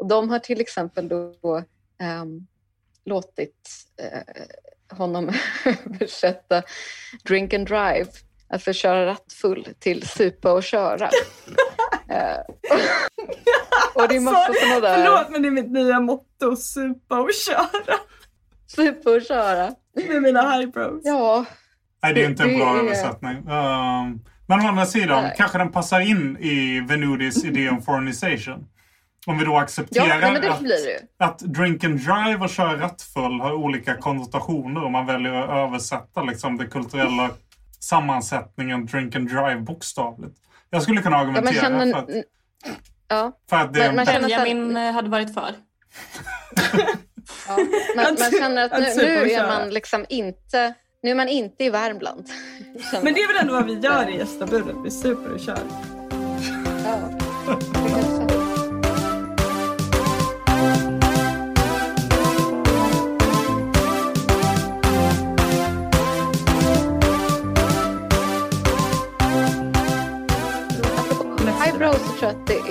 Och de har till exempel då um, låtit uh, honom översätta drink and drive, alltså köra rattfull, till supa och köra. uh, och det är massa Alltså, sådana där... Förlåt men det är mitt nya motto, supa och köra. Supa och köra. Med mina highbrows. Ja. Nej, det är inte en bra översättning. Um, men å andra sidan Nej. kanske den passar in i Venudis idé om foreignization. Om vi då Ja, accepterar nej, men det att, att drink and drive och köra rattfull har olika konnotationer om man väljer att översätta liksom, den kulturella sammansättningen drink and drive bokstavligt. Jag skulle kunna Ja, man argumentera känner... för, att, Ja, för att det man känner- Benjamin eh, hade varit för. ja. Man, man känner att nu, nu är man liksom inte... Nu är man inte i Värmland. Men det är man. väl ändå vad vi gör i gästabudet, vi super och kör. Ja.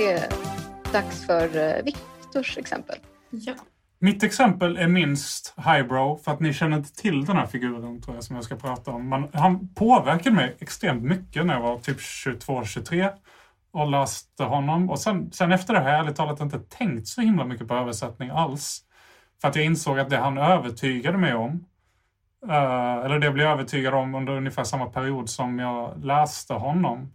Det är dags för eh, Viktors exempel. Ja. Mitt exempel är minst highbrow för att ni känner inte till den här figuren tror jag som jag ska prata om. Men han påverkade mig extremt mycket när jag var typ 22-23 och läste honom. Och sen, sen efter det har jag ärligt talat inte tänkt så himla mycket på översättning alls. För att jag insåg att det han övertygade mig om, eh, eller det jag blev övertygad om under ungefär samma period som jag läste honom,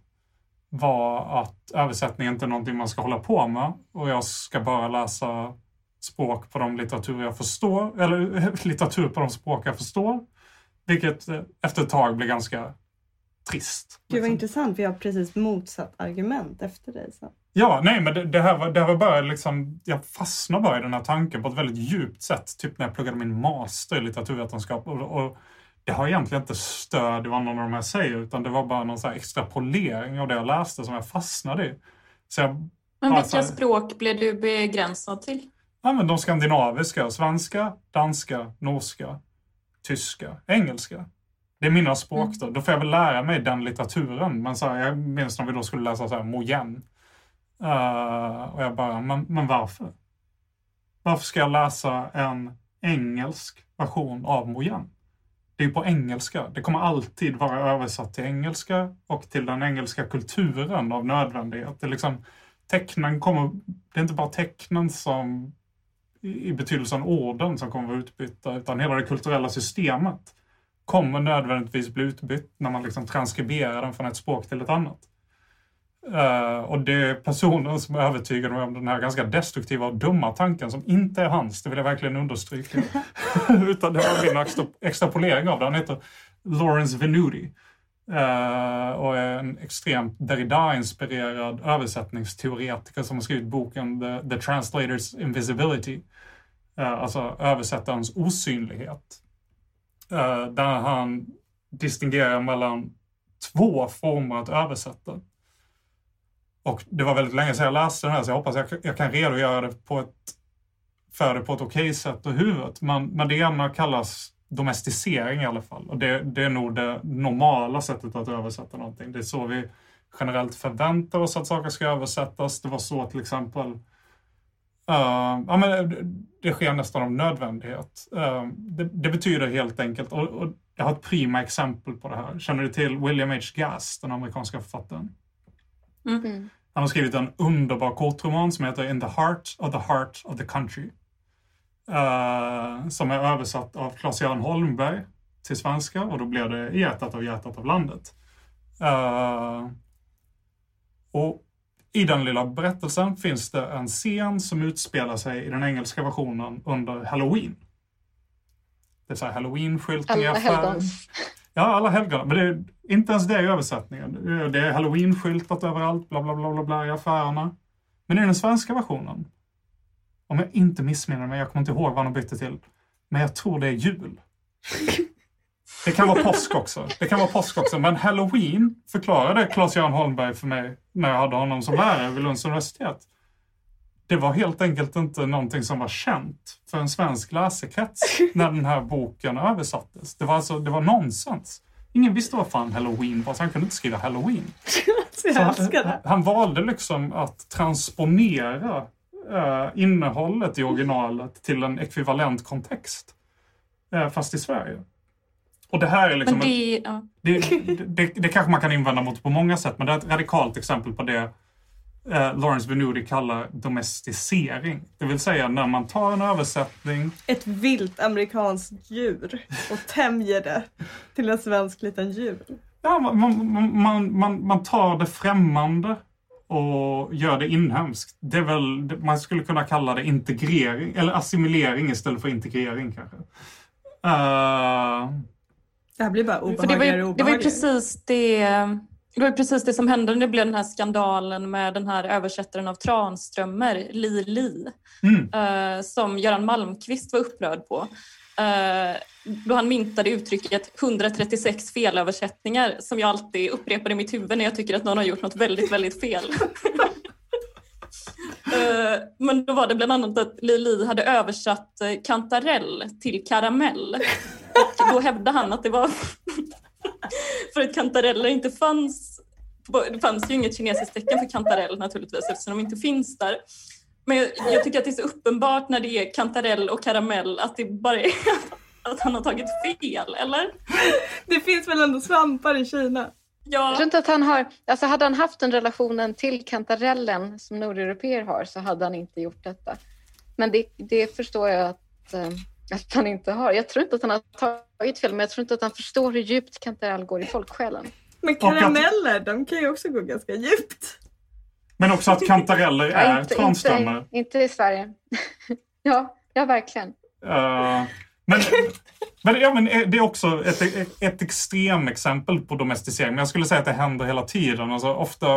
var att översättning inte är någonting man ska hålla på med och jag ska bara läsa språk på de litteratur jag förstår, eller litteratur på de språk jag förstår. Vilket eh, efter ett tag blir ganska trist. Gud vad liksom. intressant, vi har precis motsatt argument efter dig. Så. Ja, nej men det, det, här var, det här var bara liksom, jag fastnade bara i den här tanken på ett väldigt djupt sätt. Typ när jag pluggade min master i litteraturvetenskap. Och, och det har egentligen inte stöd i vad någon av de här säger, utan det var bara någon så extrapolering av det jag läste som jag fastnade i. Så jag, Men vilka språk blev du begränsad till? Ja, men de skandinaviska. Svenska, danska, norska, tyska, engelska. Det är mina språk då. Då får jag väl lära mig den litteraturen. Men så här, jag minns när vi då skulle läsa så här Moyen. Eh, och jag bara, men, men varför? Varför ska jag läsa en engelsk version av Moyen? Det är på engelska. Det kommer alltid vara översatt till engelska och till den engelska kulturen av nödvändighet. Det är liksom, tecknen kommer, det är inte bara tecknen som i i betydelsen orden som kommer vara utbytta, utan hela det kulturella systemet kommer nödvändigtvis bli utbytt när man liksom transkriberar den från ett språk till ett annat. Uh, och det är personen som är mig om den här ganska destruktiva och dumma tanken som inte är hans, det vill jag verkligen understryka. Utan det var min extra, extrapolering av det. Han heter Lawrence Venuti. uh, och är en extremt Derrida-inspirerad översättningsteoretiker som har skrivit boken The, The Translator's Invisibility. uh, alltså översättarens osynlighet. Där han distingerar mellan två former att översätta. Och det var väldigt länge sedan jag läste den här så jag hoppas jag, jag kan redogöra det på ett, för det på ett okej sätt och huvudet. Men, men det ena kallas domesticering i alla fall. Och det, det är nog det normala sättet att översätta någonting. Det är så vi generellt förväntar oss att saker ska översättas. Det var så till exempel Uh, ja, men det, det sker nästan av nödvändighet. Uh, det, det betyder helt enkelt, och, och jag har ett prima exempel på det här. Känner du till William H. Gass, den amerikanska författaren? Mm. Han har skrivit en underbar kortroman som heter In the heart of the heart of the country. Uh, som är översatt av Claes-Göran Holmberg till svenska och då blev det Hjärtat av hjärtat av landet. Uh, och i den lilla berättelsen finns det en scen som utspelar sig i den engelska versionen under Halloween. Det är så här Halloween-skyltning i Alla helgons. Ja, alla helgon. Men det är inte ens det i översättningen. Det är halloween-skyltat överallt, bla bla bla bla bla i affärerna. Men i den svenska versionen, om jag inte missminner mig, jag kommer inte ihåg vad de bytte till, men jag tror det är jul. Det kan vara påsk också. Det kan vara påsk också. Men halloween förklarade Claes-Göran Holmberg för mig när jag hade honom som lärare vid Lunds universitet. Det var helt enkelt inte någonting som var känt för en svensk läsekrets när den här boken översattes. Det var alltså, det var nonsens. Ingen visste vad fan halloween var, så han kunde inte skriva halloween. Jag Så älskar han, han valde liksom att transponera eh, innehållet i originalet till en ekvivalent kontext. Eh, fast i Sverige. Och det här är liksom... Det, ja. det, det, det kanske man kan invända mot på många sätt, men det är ett radikalt exempel på det eh, Lawrence Venuti kallar domesticering. Det vill säga när man tar en översättning Ett vilt amerikanskt djur och tämjer det till en svensk liten djur. Ja, man, man, man, man, man tar det främmande och gör det inhemskt. Det är väl, man skulle kunna kalla det integrering, eller assimilering istället för integrering kanske. Eh, Det här blir bara obehagligare ju, och det var ju obehagligare. precis det, det var precis det som hände när det blev den här skandalen med den här översättaren av Tranströmer, Li Li, mm, eh, som Göran Malmqvist var upprörd på. Eh, då han myntade uttrycket 136 felöversättningar som jag alltid upprepar i mitt huvud när jag tycker att någon har gjort något väldigt, väldigt fel. Eh, men då var det bland annat att Lili hade översatt eh, kantarell till karamell. Och då hävdade han att det var för att kantareller inte fanns. Det fanns ju inget kinesiskt tecken för kantarell naturligtvis eftersom de inte finns där. Men jag, jag tycker att det är så uppenbart när det är kantarell och karamell att det bara är att han har tagit fel, eller? Det finns väl ändå svampar i Kina? Jag Ja, tror inte att han har, alltså hade han haft den relationen till kantarellen som nordeuropeer har så hade han inte gjort detta. Men det, det förstår jag att, eh, att han inte har. Jag tror inte att han har tagit fel, men jag tror inte att han förstår hur djupt kantarell går i folksjälen. Men att- karameller, de kan ju också gå ganska djupt. men också att kantareller Ja, är inte, tranströmmar. inte, inte i Sverige. ja, ja, verkligen. Eh, men, men, ja, men eh, det är också ett, ett extremexempel på domesticering. Men jag skulle säga att det händer hela tiden. Alltså ofta,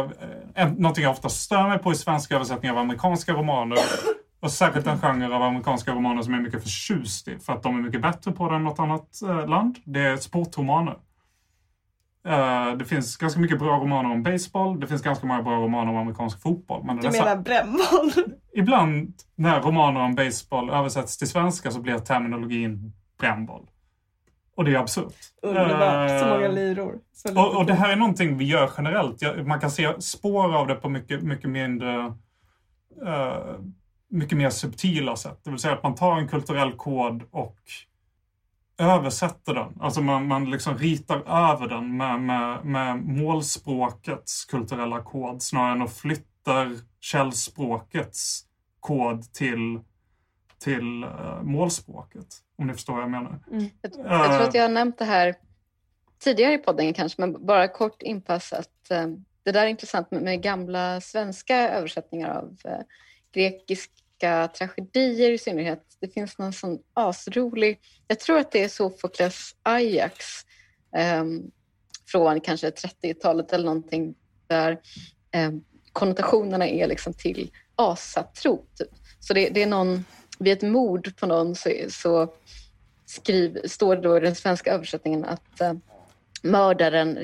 eh, någonting jag ofta stör mig på i svenska översättningar av amerikanska romaner. Och särskilt en genre av amerikanska romaner som jag är mycket förtjust i. För att de är mycket bättre på det än något annat eh, land. Det är sportromaner. Eh, det finns ganska mycket bra romaner om baseball. Det finns ganska många bra romaner om amerikansk fotboll. Men Du menar brännboll? ibland när romaner om baseball översätts till svenska så blir terminologin brännboll. Och det är absurt. Underbart, så Eh, många lyror. Så och, och det här är någonting vi gör generellt. Man kan se spår av det på mycket, mycket mindre eh, mycket mer subtila sätt. Det vill säga att man tar en kulturell kod och översätter den. Alltså man, man liksom ritar över den med, med, med målspråkets kulturella kod snarare än att flytta källspråkets kod till, till uh, målspråket. Om ni förstår vad jag menar. Jag, jag tror att jag har nämnt det här tidigare i podden kanske, men bara kort inpass att eh, det där är intressant med, med gamla svenska översättningar av eh, grekiska tragedier i synnerhet. Det finns någon sån asrolig, jag tror att det är Sofokles Ajax eh, från kanske 30-talet eller någonting där eh, konnotationerna är liksom till asatro. Typ. Så det, det är någon, vid ett mord på någon så, så skriv, står det då i den svenska översättningen att eh, mördaren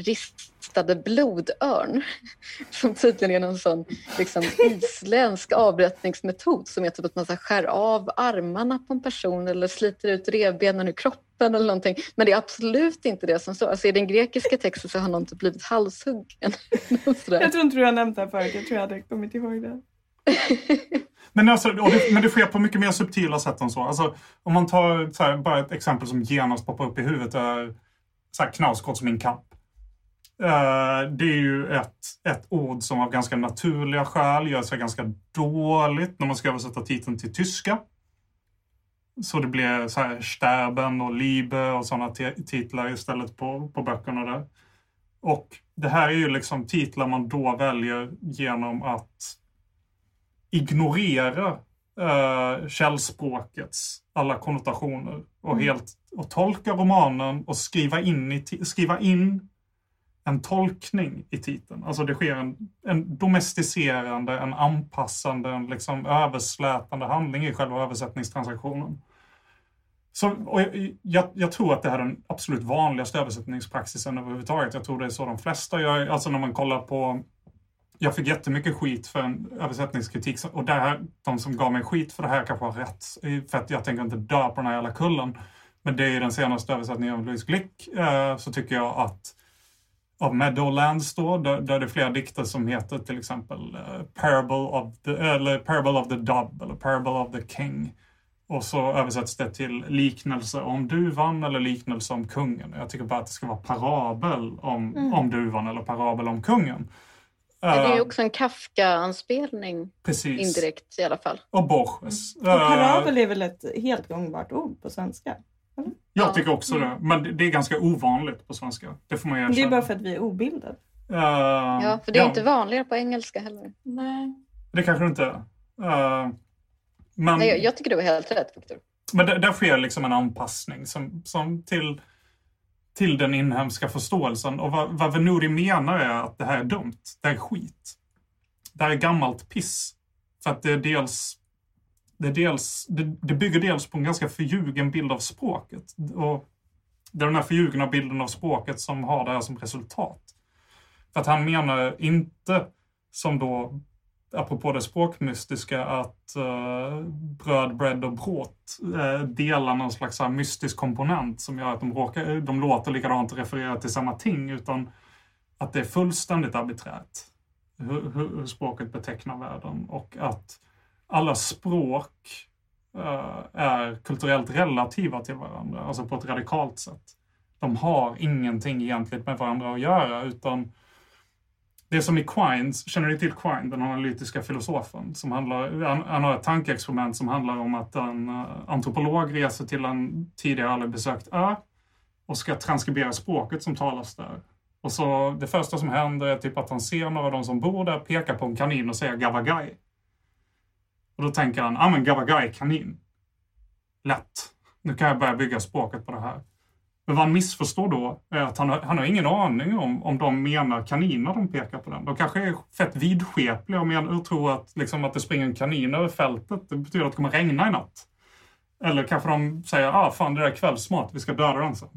ristade blodörn som tydligen är någon sån liksom, isländsk avrättningsmetod som är typ att man så skär av armarna på en person eller sliter ut revbenen ur kroppen eller någonting. Men det är absolut inte det som står. Alltså, I den grekiska texten så har någon typ blivit halshuggen. Jag tror inte du har nämnt det här förut. Jag tror jag hade kommit ihåg det. Men, alltså, det, men det sker på mycket mer subtila sätt än så. Alltså, om man tar så här, bara ett exempel som genast poppar upp i huvudet är så här, Knausgårds Min kamp. Eh, det är ju ett, ett ord som av ganska naturliga skäl gör sig ganska dåligt när man ska översätta titeln till tyska. Så det blir så här Sterben och Liebe och sådana titlar istället på, på böckerna där. Och det här är ju liksom titlar man då väljer genom att ignorera uh, källspråkets alla konnotationer och mm. helt och tolka romanen och skriva in, i, skriva in en tolkning i titeln. Alltså det sker en, en domesticerande, en anpassande, en liksom överslätande handling i själva översättningstransaktionen. Så, och jag, jag, tror att det här är den absolut vanligaste översättningspraxisen överhuvudtaget. Jag tror det är så de flesta gör. Alltså när man kollar på... Jag fick jättemycket skit för en översättningskritik och där, de som gav mig skit för det här kanske har rätt. För att jag tänker inte dö på den här jävla kullen. Men det är den senaste översättningen av Louise Glick eh, så tycker jag att av Meadowlands då, där, där det är flera dikter som heter till exempel uh, Parable, of the, eller Parable of the Dove eller Parable of the King. Och så översätts det till liknelse om duvan eller liknelse om kungen. Jag tycker bara att det ska vara parabel om, mm. om duvan eller parabel om kungen. Det är ju också en Kafka-anspelning. Precis. Indirekt i alla fall. Och Borges. Mm. Och parabel är väl ett helt gångbart ord på svenska? Jag ja. tycker också det. Men det är ganska ovanligt på svenska. Det får man erkänna. Det är bara för att vi är obildade. Uh, ja, för det är ja. inte vanligare på engelska heller. Nej. Det kanske det inte är. Uh, men, Nej, jag tycker du har helt rätt, Victor. Men där, där sker liksom en anpassning som, som till, till den inhemska förståelsen. Och vad, vad Venuri menar är att det här är dumt. Det här är skit. Det här är gammalt piss. För att det är dels det, är dels, det, det bygger dels på en ganska förljugen bild av språket. Och det är den här förljugna bilden av språket som har det här som resultat. För att han menar inte, som då apropå det språkmystiska, att uh, bröd, bread och bråt uh, delar någon slags här mystisk komponent som gör att de, råkar, de låter likadant och refererar till samma ting, utan att det är fullständigt arbiträrt hur, hur, hur språket betecknar världen och att alla språk uh, är kulturellt relativa till varandra, alltså på ett radikalt sätt. De har ingenting egentligen med varandra att göra, utan det är som i Quines, känner ni till Quine, den analytiska filosofen? Som handlar, han, har ett tankeexperiment som handlar om att en uh, antropolog reser till en tidigare aldrig besökt ö och ska transkribera språket som talas där. Och så det första som händer är typ att han ser några av de som bor där peka på en kanin och säga gavagai. Och då tänker han, ja ah, men Gabagai kanin. Lätt. Nu kan jag börja bygga språket på det här. Men vad han missförstår då är att han har, han har ingen aning om, om de menar kaniner de pekar på den. De kanske är fett vidskepliga och, menar, tror att, liksom, att det springer en kanin över fältet. Det betyder att det kommer regna i natt. Eller kanske de säger, ah fan det där är kvällsmat, vi ska döda den sen.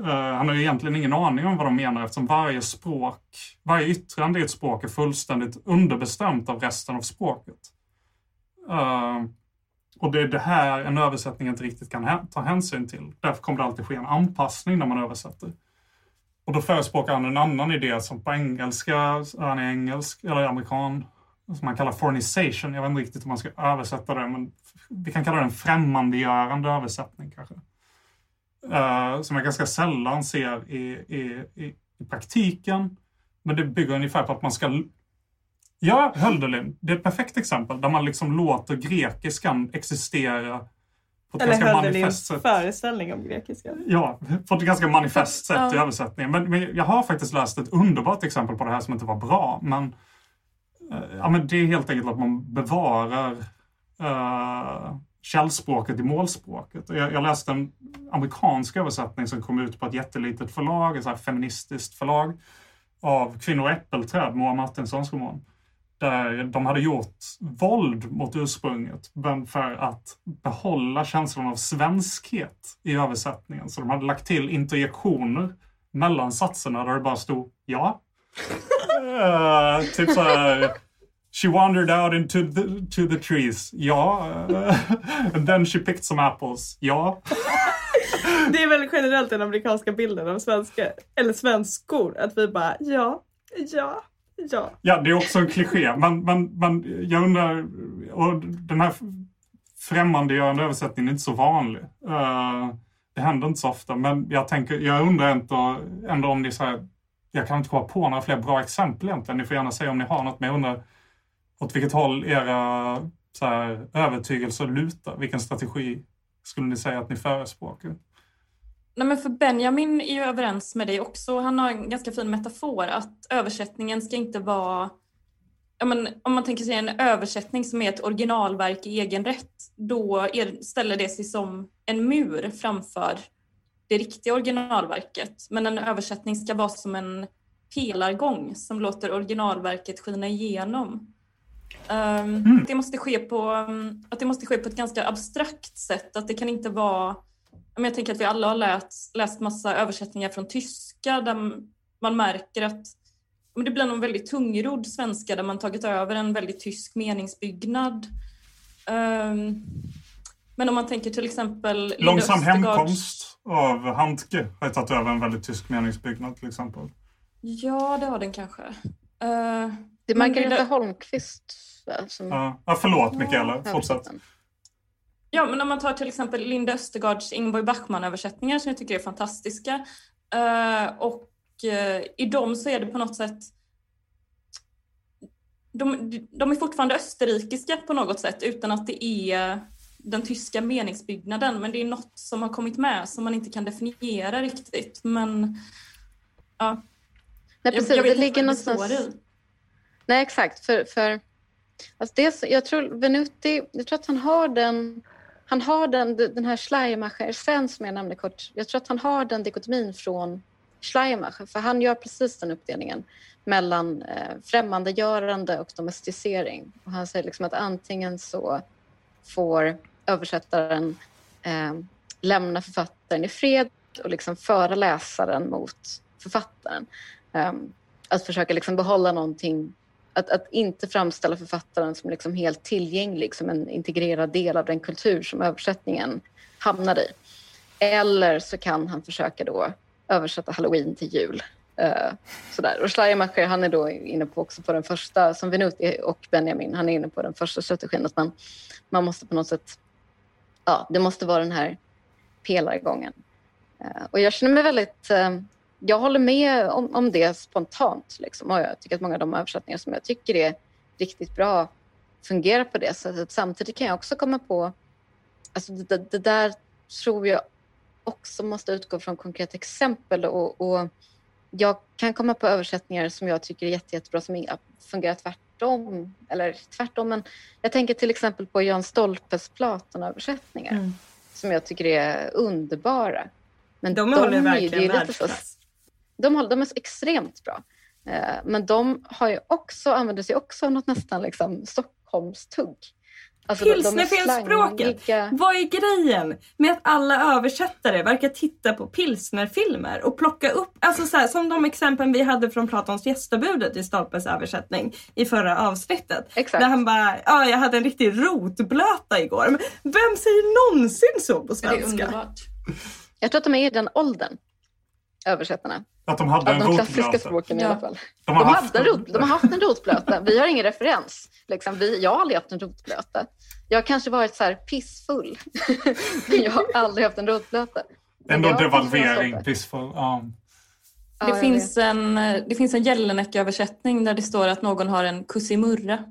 Uh, han har ju egentligen ingen aning om vad de menar eftersom varje språk, varje yttrande i ett språk är fullständigt underbestämt av resten av språket. Uh, och det är det här en översättning inte riktigt kan ta hänsyn till. Därför kommer det alltid ske en anpassning när man översätter. Och då förespråkar han en annan idé som på engelska, han är engelsk eller amerikan, som man kallar fornisation. Jag vet inte riktigt hur man ska översätta det, men vi kan kalla det en främmandegörande översättning kanske. Uh, som jag ganska sällan ser i, i, i, i praktiken. Men det bygger ungefär på att man ska Ja, Hölderlin. Det är ett perfekt exempel där man liksom låter grekiskan existera på ett Eller ganska manifest sätt. föreställning om grekiska. Ja, på ett ganska manifest sätt ja. i översättningen. Men, men, jag har faktiskt läst ett underbart exempel på det här som inte var bra. Men, äh, ja, men det är helt enkelt att man bevarar äh, källspråket i målspråket. Jag, jag läste en amerikansk översättning som kom ut på ett jättelitet förlag, ett så feministiskt förlag, av Kvinnor och äppelträd, Moa Martinssons roman där de hade gjort våld mot ursprunget, men för att behålla känslan av svenskhet i översättningen. Så de hade lagt till interjektioner mellan satserna där det bara stod ja. uh, typ så här, She wandered out into the, to the trees. Ja. Uh, and then she picked some apples. Ja. Det är väl generellt den amerikanska bilden av svenska, eller svenskor. Att vi bara ja, ja, Ja. ja, det är också en kliché. Men, men, men jag undrar, och den här främmandegörande översättningen är inte så vanlig. Uh, det händer inte så ofta, men jag, tänker, jag undrar ändå, ändå om ni så här, jag kan inte komma på några fler bra exempel egentligen. Ni får gärna säga om ni har något, men jag undrar åt vilket håll era så här, övertygelser lutar, vilken strategi skulle ni säga att ni förespråkar? Nej, men för Benjamin är ju överens med dig också. Han har en ganska fin metafor att översättningen ska inte vara Ja, men om man tänker sig en översättning som är ett originalverk i egen rätt, då är, ställer det sig som en mur framför det riktiga originalverket. Men en översättning ska vara som en pelargång som låter originalverket skina igenom. Um, mm. det måste ske på, att det måste ske på ett ganska abstrakt sätt. Att det kan inte vara... Jag tänker att vi alla har läst, läst massa översättningar från tyska där man märker att det blir någon väldigt tungrodd svenska där man tagit över en väldigt tysk meningsbyggnad. Um, men om man tänker till exempel... Långsam hemkomst av Handke har tagit över en väldigt tysk meningsbyggnad till exempel. Ja, det har den kanske. Uh, det är Margareta det... Holmqvist. Som... Ja. ja, förlåt Mikaela, ja, fortsätt. Ja, men om man tar till exempel Linda Östergaards Ingborg Backman-översättningar som jag tycker är fantastiska. Uh, och uh, i dem så är det på något sätt de, de är fortfarande österrikiska på något sätt utan att det är den tyska meningsbyggnaden men det är något som har kommit med som man inte kan definiera riktigt. Men ja. Nej, precis, jag, jag vet det ligger någonstans... Det Nej, exakt. För, för alltså det, jag tror Venuti, jag tror att han har den han har den, den här Schleiermacher-essens som jag nämnde kort. Jag tror att han har den dikotomin från Schleiermacher, för han gör precis den uppdelningen mellan eh, främmandegörande och domesticering. Och han säger liksom att antingen så får översättaren eh, lämna författaren i fred och liksom föra läsaren mot författaren. Eh, att försöka liksom behålla någonting att, att, inte framställa författaren som liksom helt tillgänglig, som en integrerad del av den kultur som översättningen hamnar i. Eller så kan han försöka då översätta halloween till jul. Uh, sådär. Och Schleiermacher han är då inne på också på den första, som Venuti och Benjamin, han är inne på den första strategin att man, man måste på något sätt, ja, det måste vara den här pelargången. Uh, och jag känner mig väldigt, uh, jag håller med om, om det spontant liksom. och jag tycker att många av de översättningar som jag tycker är riktigt bra fungerar på det sättet. Samtidigt kan jag också komma på, alltså det, det där tror jag också måste utgå från konkreta exempel och, och jag kan komma på översättningar som jag tycker är jätte, jättebra som fungerar tvärtom. Eller tvärtom, men jag tänker till exempel på Jan Stolpes Platon-översättningar mm. som jag tycker är underbara. Men de, de håller verkligen världsklass. De, håller, de är så extremt bra. Eh, men de har ju också, använder sig också av något nästan liksom Stockholmstugg. Alltså, Pilsnerfilmspråket. Vad är grejen med att alla översättare verkar titta på pilsnerfilmer och plocka upp, alltså så här, som de exemplen vi hade från Platons gästabudet i Stolpes översättning i förra avsnittet. Exakt. Där han bara, ja jag hade en riktig rotblöta igår. Men vem säger någonsin så på svenska? Jag tror att de är i den åldern, översättarna. Att de hade en de klassiska språken ja. i alla fall. De har, de, haft hade rot, de har haft en rotblöta. Vi har ingen referens. Liksom, vi, jag har aldrig haft en rotblöta. Jag har kanske varit så här pissfull. Men jag har aldrig haft en rotblöta. Ändå devalvering, pissfull. Ja. Det, ja, finns en, det finns en Jelinek-översättning där det står att någon har en kussimurra.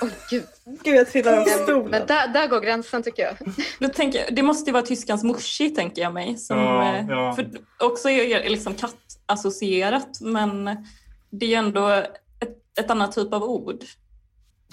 Oj, gud. Gud, jag trillar av stolen. Men där, där går gränsen tycker jag. Då tänker, det måste ju vara tyskans morsi tänker jag mig. Som, ja, eh, ja. För också är liksom kattassocierat men det är ju ändå ett, ett annat typ av ord.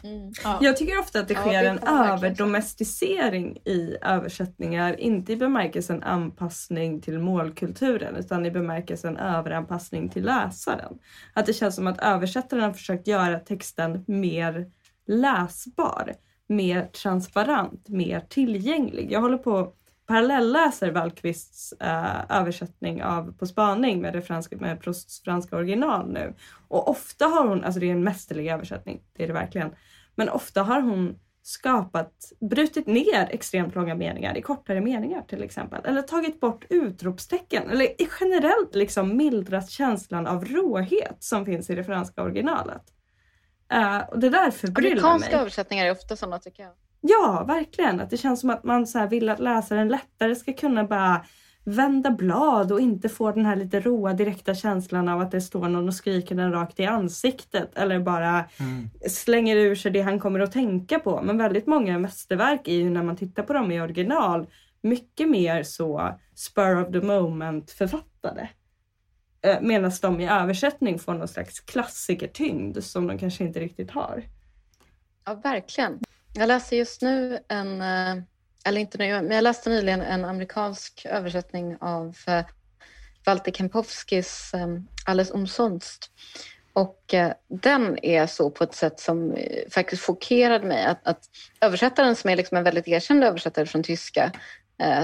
Mm. Ja. Jag tycker ofta att det sker ja, en överdomesticering i översättningar. Inte i bemärkelsen anpassning till målkulturen utan i bemärkelsen överanpassning till läsaren. Att det känns som att översättaren har försökt göra texten mer läsbar, mer transparent, mer tillgänglig. Jag håller på parallelläser Wallqvists eh, översättning av På spaning med, det franska, med Prousts franska original nu. Och ofta har hon, alltså det är en mästerlig översättning, det är det verkligen. Men ofta har hon skapat, brutit ner extremt långa meningar i kortare meningar till exempel. Eller tagit bort utropstecken. Eller generellt liksom mildrat känslan av råhet som finns i det franska originalet. Uh, och det där förbryllar mig. Amerikanska översättningar är ofta sådana tycker jag. Ja, verkligen. Att det känns som att man så vill att läsaren lättare ska kunna bara vända blad och inte få den här lite råa direkta känslan av att det står någon och skriker den rakt i ansiktet eller bara mm. slänger ur sig det han kommer att tänka på. Men väldigt många mästerverk är ju när man tittar på dem i original mycket mer så spur of the moment författade. Eh, Medan de i översättning får någon slags klassikertyngd som de kanske inte riktigt har. Ja, verkligen. Jag läser just nu en, eh, eller inte nu, men jag läste nyligen en amerikansk översättning av eh, Walter Kempowskis Alles umsonst. Och den är så på ett sätt som faktiskt chockerade mig. Att, att översättaren som är liksom en väldigt erkänd översättare från tyska,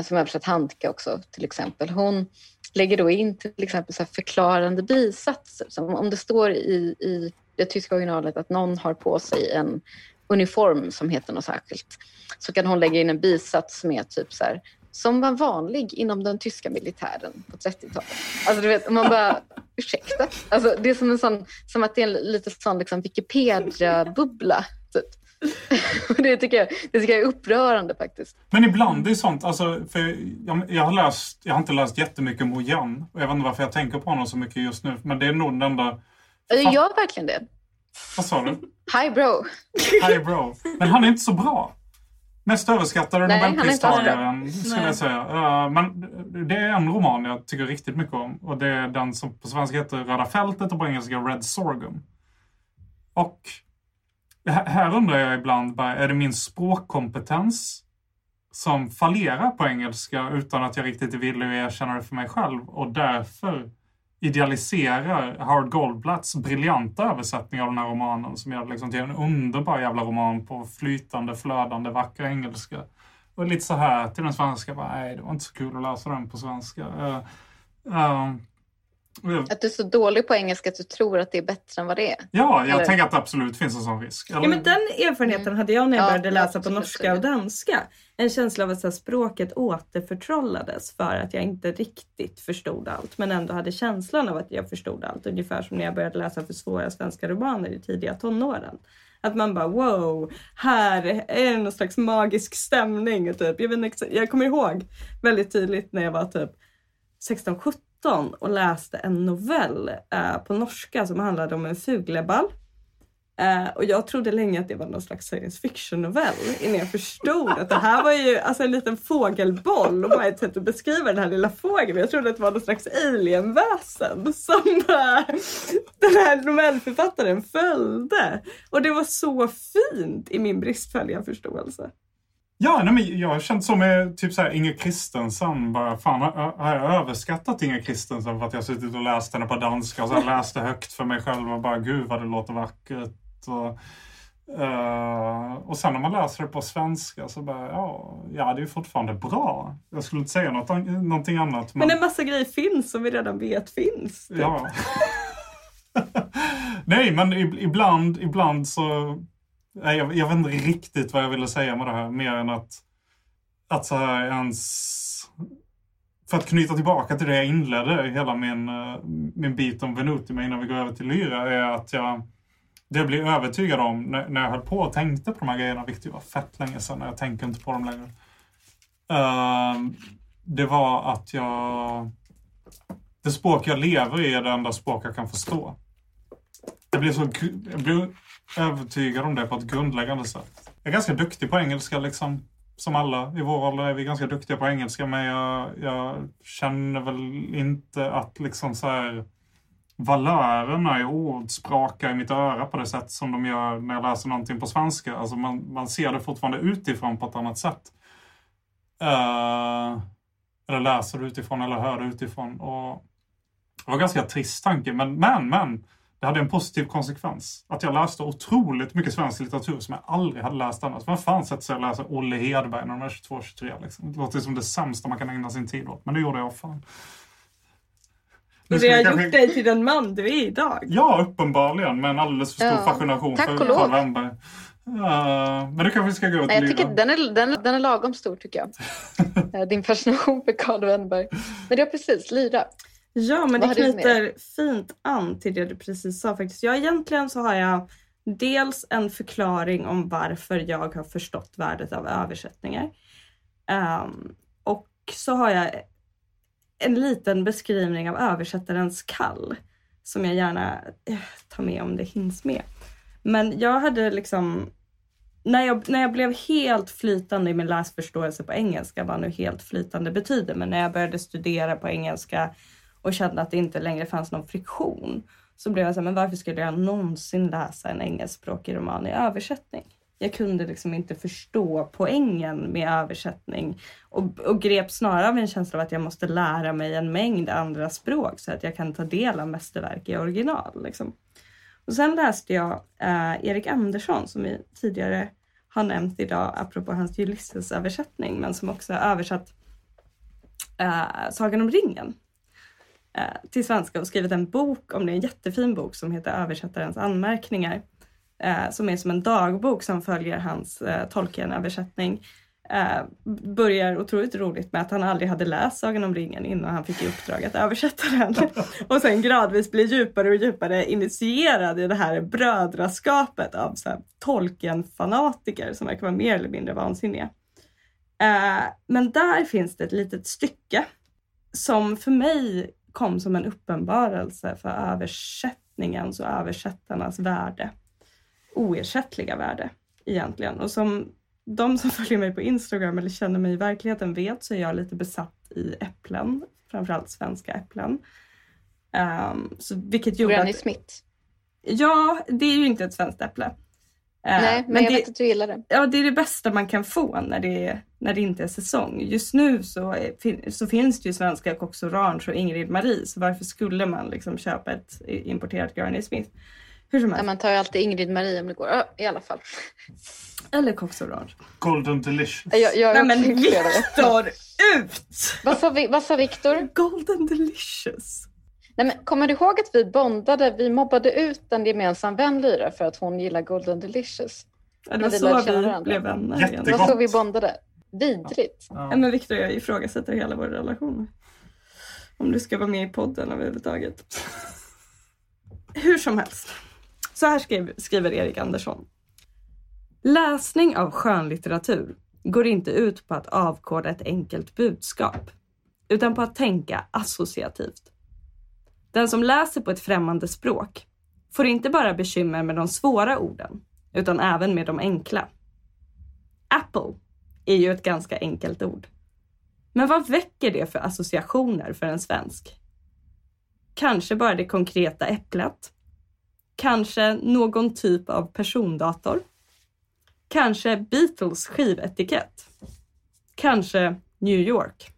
som översatt Handke också till exempel, hon lägger då in till exempel så förklarande bisatser. Som om det står i, i det tyska originalet att någon har på sig en uniform som heter något särskilt så kan hon lägga in en bisats som är typ så här som var vanlig inom den tyska militären på 30-talet. Alltså du vet, man bara, ursäkta? Alltså, det är som, en sån, som att det är en lite sån liksom Wikipedia-bubbla. Typ. det, tycker jag, det tycker jag är upprörande faktiskt. Men ibland är sånt, alltså, för jag, jag, har läst, jag har inte läst jättemycket Mo Yan och jag vet inte varför jag tänker på honom så mycket just nu, men det är nog den enda... Jag gör verkligen det. Vad sa du? Hi bro. Hi bro. Men han är inte så bra. Mest överskattade Nobelpristagaren skulle jag säga. Uh, men det är en roman jag tycker riktigt mycket om. Och det är den som på svenska heter Röda fältet och på engelska Red Sorghum. Och här undrar jag ibland, är det min språkkompetens som fallerar på engelska utan att jag riktigt är villig att erkänna det för mig själv och därför idealiserar Howard Goldblatts briljanta översättning av den här romanen som gör liksom till en underbar jävla roman på flytande, flödande, vacker engelska. Och lite så här till den svenska, bara, nej det var inte så kul att läsa den på svenska. Uh, uh, att du är så dålig på engelska att du tror att det är bättre än vad det är? Ja, jag Eller? tänker att det absolut finns en sån risk. Eller? Ja, men den erfarenheten mm. hade jag när jag ja, började läsa på norska och danska. En känsla av att så här, språket återförtrollades för att jag inte riktigt förstod allt men ändå hade känslan av att jag förstod allt. Ungefär som när jag började läsa för svåra svenska romaner i tidiga tonåren. Att man bara wow, här är det någon slags magisk stämning. Typ. Jag, vet, jag kommer ihåg väldigt tydligt när jag var typ 16-17 och läste en novell eh, på norska som handlade om en fugleball. Eh, och jag trodde länge att det var någon slags science fiction novell innan jag förstod att det här var ju alltså en liten fågelboll och bara ett sätt att beskriva den här lilla fågeln. Jag trodde att det var någon slags alienväsen som eh, den här novellförfattaren följde. Och det var så fint i min bristfälliga förståelse. Ja, nej, men jag har känt så med typ så här Inger Kristensen. Bara, fan, har jag överskattat Inger Kristensen för att jag suttit och läst henne på danska och så läste högt för mig själv och bara gud vad det låter vackert. Och, uh, och sen när man läser det på svenska så bara, ja, ja det är fortfarande bra. Jag skulle inte säga något, någonting annat. Men, men en massa grejer finns som vi redan vet finns. Typ. Ja. Nej, men ibland, ibland så jag, jag vet inte riktigt vad jag ville säga med det här, mer än att, att så här ens... För att knyta tillbaka till det jag inledde hela min, eh, min bit om Venutima innan vi går över till Lyra, är att jag det jag blev övertygad om när, när jag höll på och tänkte på de här grejerna, vilket var fett länge sedan, jag tänker inte på dem längre. Uh, det var att jag... Det språk jag lever i är det enda språk jag kan förstå. Jag blev så... Jag blev övertygad om det på ett grundläggande sätt. Jag är ganska duktig på engelska liksom. Som alla i vår ålder är vi ganska duktiga på engelska men jag, jag känner väl inte att liksom så här valörerna i ord sprakar i mitt öra på det sätt som de gör när jag läser någonting på svenska. Alltså man, man ser det fortfarande utifrån på ett annat sätt. Uh, eller läser det utifrån eller hör det utifrån. Och det var en ganska trist tanke men, men, men det hade en positiv konsekvens. Att jag läste otroligt mycket svensk litteratur som jag aldrig hade läst annars. Vem fan sätter sig och läser Olle Hedberg när de är 22-23? Liksom? Det låter som det sämsta man kan ägna sin tid åt. Men det gjorde jag fan. Och det har kanske... gjort dig till den man du är idag. Ja, uppenbarligen. Med en alldeles för stor ja. fascination Tack för Karl Wennberg. Uh, men du kanske ska gå till jag tycker den är, den, den är lagom stor tycker jag. Eh, din fascination för Karl Wennberg. Men det är precis, Lyra. Ja, men Vad det knyter fint an till det du precis sa faktiskt. Ja, egentligen så har jag dels en förklaring om varför jag har förstått värdet av översättningar. Um, och så har jag en liten beskrivning av översättarens kall som jag gärna eh, tar med om det hinns med. Men jag hade liksom när jag, när jag blev helt flytande i min läsförståelse på engelska, vad nu helt flytande betyder, men när jag började studera på engelska och kände att det inte längre fanns någon friktion, så blev jag så här, men varför skulle jag någonsin läsa en engelskspråkig roman i översättning? Jag kunde liksom inte förstå poängen med översättning och, och grep snarare av en känsla av att jag måste lära mig en mängd andra språk så att jag kan ta del av mästerverk i original. Liksom. Och sen läste jag eh, Erik Andersson som vi tidigare har nämnt idag apropå hans Ulysses-översättning men som också har översatt eh, Sagan om ringen till svenska och skrivit en bok om det, en jättefin bok som heter Översättarens anmärkningar eh, som är som en dagbok som följer hans eh, Tolkien-översättning. Eh, börjar otroligt roligt med att han aldrig hade läst Sagan om ringen innan han fick i uppdrag att översätta den. och sen gradvis blir djupare och djupare initierad i det här brödraskapet av Tolkien-fanatiker som verkar vara mer eller mindre vansinniga. Eh, men där finns det ett litet stycke som för mig kom som en uppenbarelse för översättningens och översättarnas värde oersättliga värde egentligen. Och som de som följer mig på Instagram eller känner mig i verkligheten vet så är jag lite besatt i äpplen, framförallt svenska äpplen. Um, så, vilket gjorde Granny att, Smith. Ja, det är ju inte ett svenskt äpple. Uh, Nej, men, men jag det, vet att du gillar det. Ja, det är det bästa man kan få när det, när det inte är säsong. Just nu så, så finns det ju svenska Cox Orange och Ingrid Marie, så varför skulle man liksom köpa ett importerat Granny Smith? Hur som helst. Ja, man tar ju alltid Ingrid Marie om det går. Ja, I alla fall. Eller Cox Orange. Golden Delicious. Jag, jag Nej men Viktor, ut! Vad sa, vi, vad sa Viktor? Golden Delicious. Nej, men kommer du ihåg att vi bondade, vi mobbade ut en gemensam vän Lyra för att hon gillar Golden Delicious? Ja, det var så vi blev vänner. Jättegott. Det var så vi bondade. Vidrigt. Ja. ja. men Viktor, jag ifrågasätter hela vår relation. Om du ska vara med i podden överhuvudtaget. Hur som helst. Så här skrev, skriver Erik Andersson. Läsning av skönlitteratur går inte ut på att avkoda ett enkelt budskap, utan på att tänka associativt. Den som läser på ett främmande språk får inte bara bekymmer med de svåra orden, utan även med de enkla. Apple är ju ett ganska enkelt ord. Men vad väcker det för associationer för en svensk? Kanske bara det konkreta äpplet, Kanske någon typ av persondator. Kanske Beatles skivetikett. Kanske New York.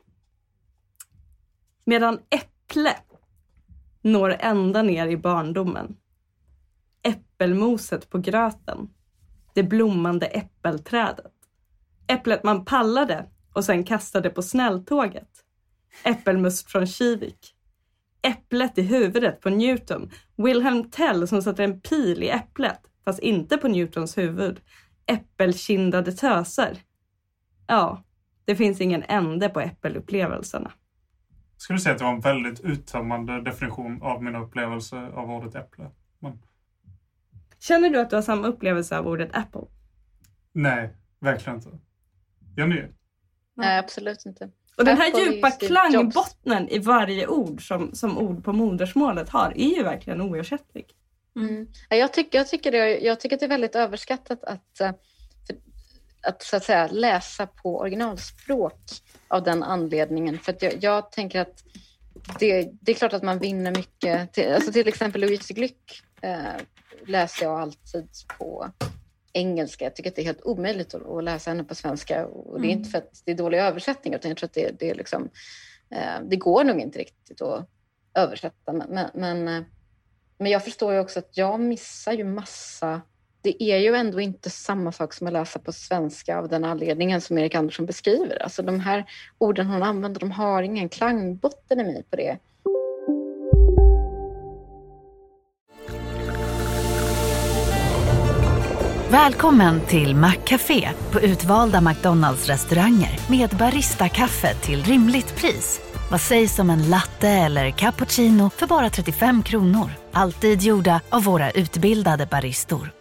Medan äpple når ända ner i barndomen. Äppelmoset på gröten. Det blommande äppelträdet. Äpplet man pallade och sen kastade på snälltåget. Äppelmust från Kivik äpplet i huvudet på Newton. Wilhelm Tell som satte en pil i äpplet, fast inte på Newtons huvud. Äppelkindade töser. Ja, det finns ingen ände på äppelupplevelserna. Skulle säga att det var en väldigt uttömmande definition av mina upplevelser av ordet äpple. Men... Känner du att du har samma upplevelse av ordet apple? Nej, verkligen inte. Jenny? Nej, absolut inte. Och den här djupa klangbottnen i varje ord som, som ord på modersmålet har är ju verkligen oersättlig. Mm. Jag, tycker, jag, tycker det, jag tycker att det är väldigt överskattat att, eh, att, så att säga, läsa på originalspråk av den anledningen. För jag, jag, tänker att det, det, är klart att man vinner mycket. Till, alltså till exempel Louise Glück eh, läser jag alltid på engelska. Jag tycker att det är helt omöjligt att, läsa henne på svenska. Och det är inte mm. för att det är dåliga översättningar utan jag tror att det, det, är liksom, eh, det går nog inte riktigt att översätta. Men, men, eh, men jag förstår ju också att jag missar ju massa det är ju ändå inte samma sak som att läsa på svenska av den anledningen som Erik Andersson beskriver. Alltså de här orden hon använder, de har ingen klangbotten i mig på det. Välkommen till Maccafé på utvalda McDonalds restauranger med Baristakaffe till rimligt pris. Vad sägs om en latte eller cappuccino för bara 35 kronor? Alltid gjorda av våra utbildade baristor.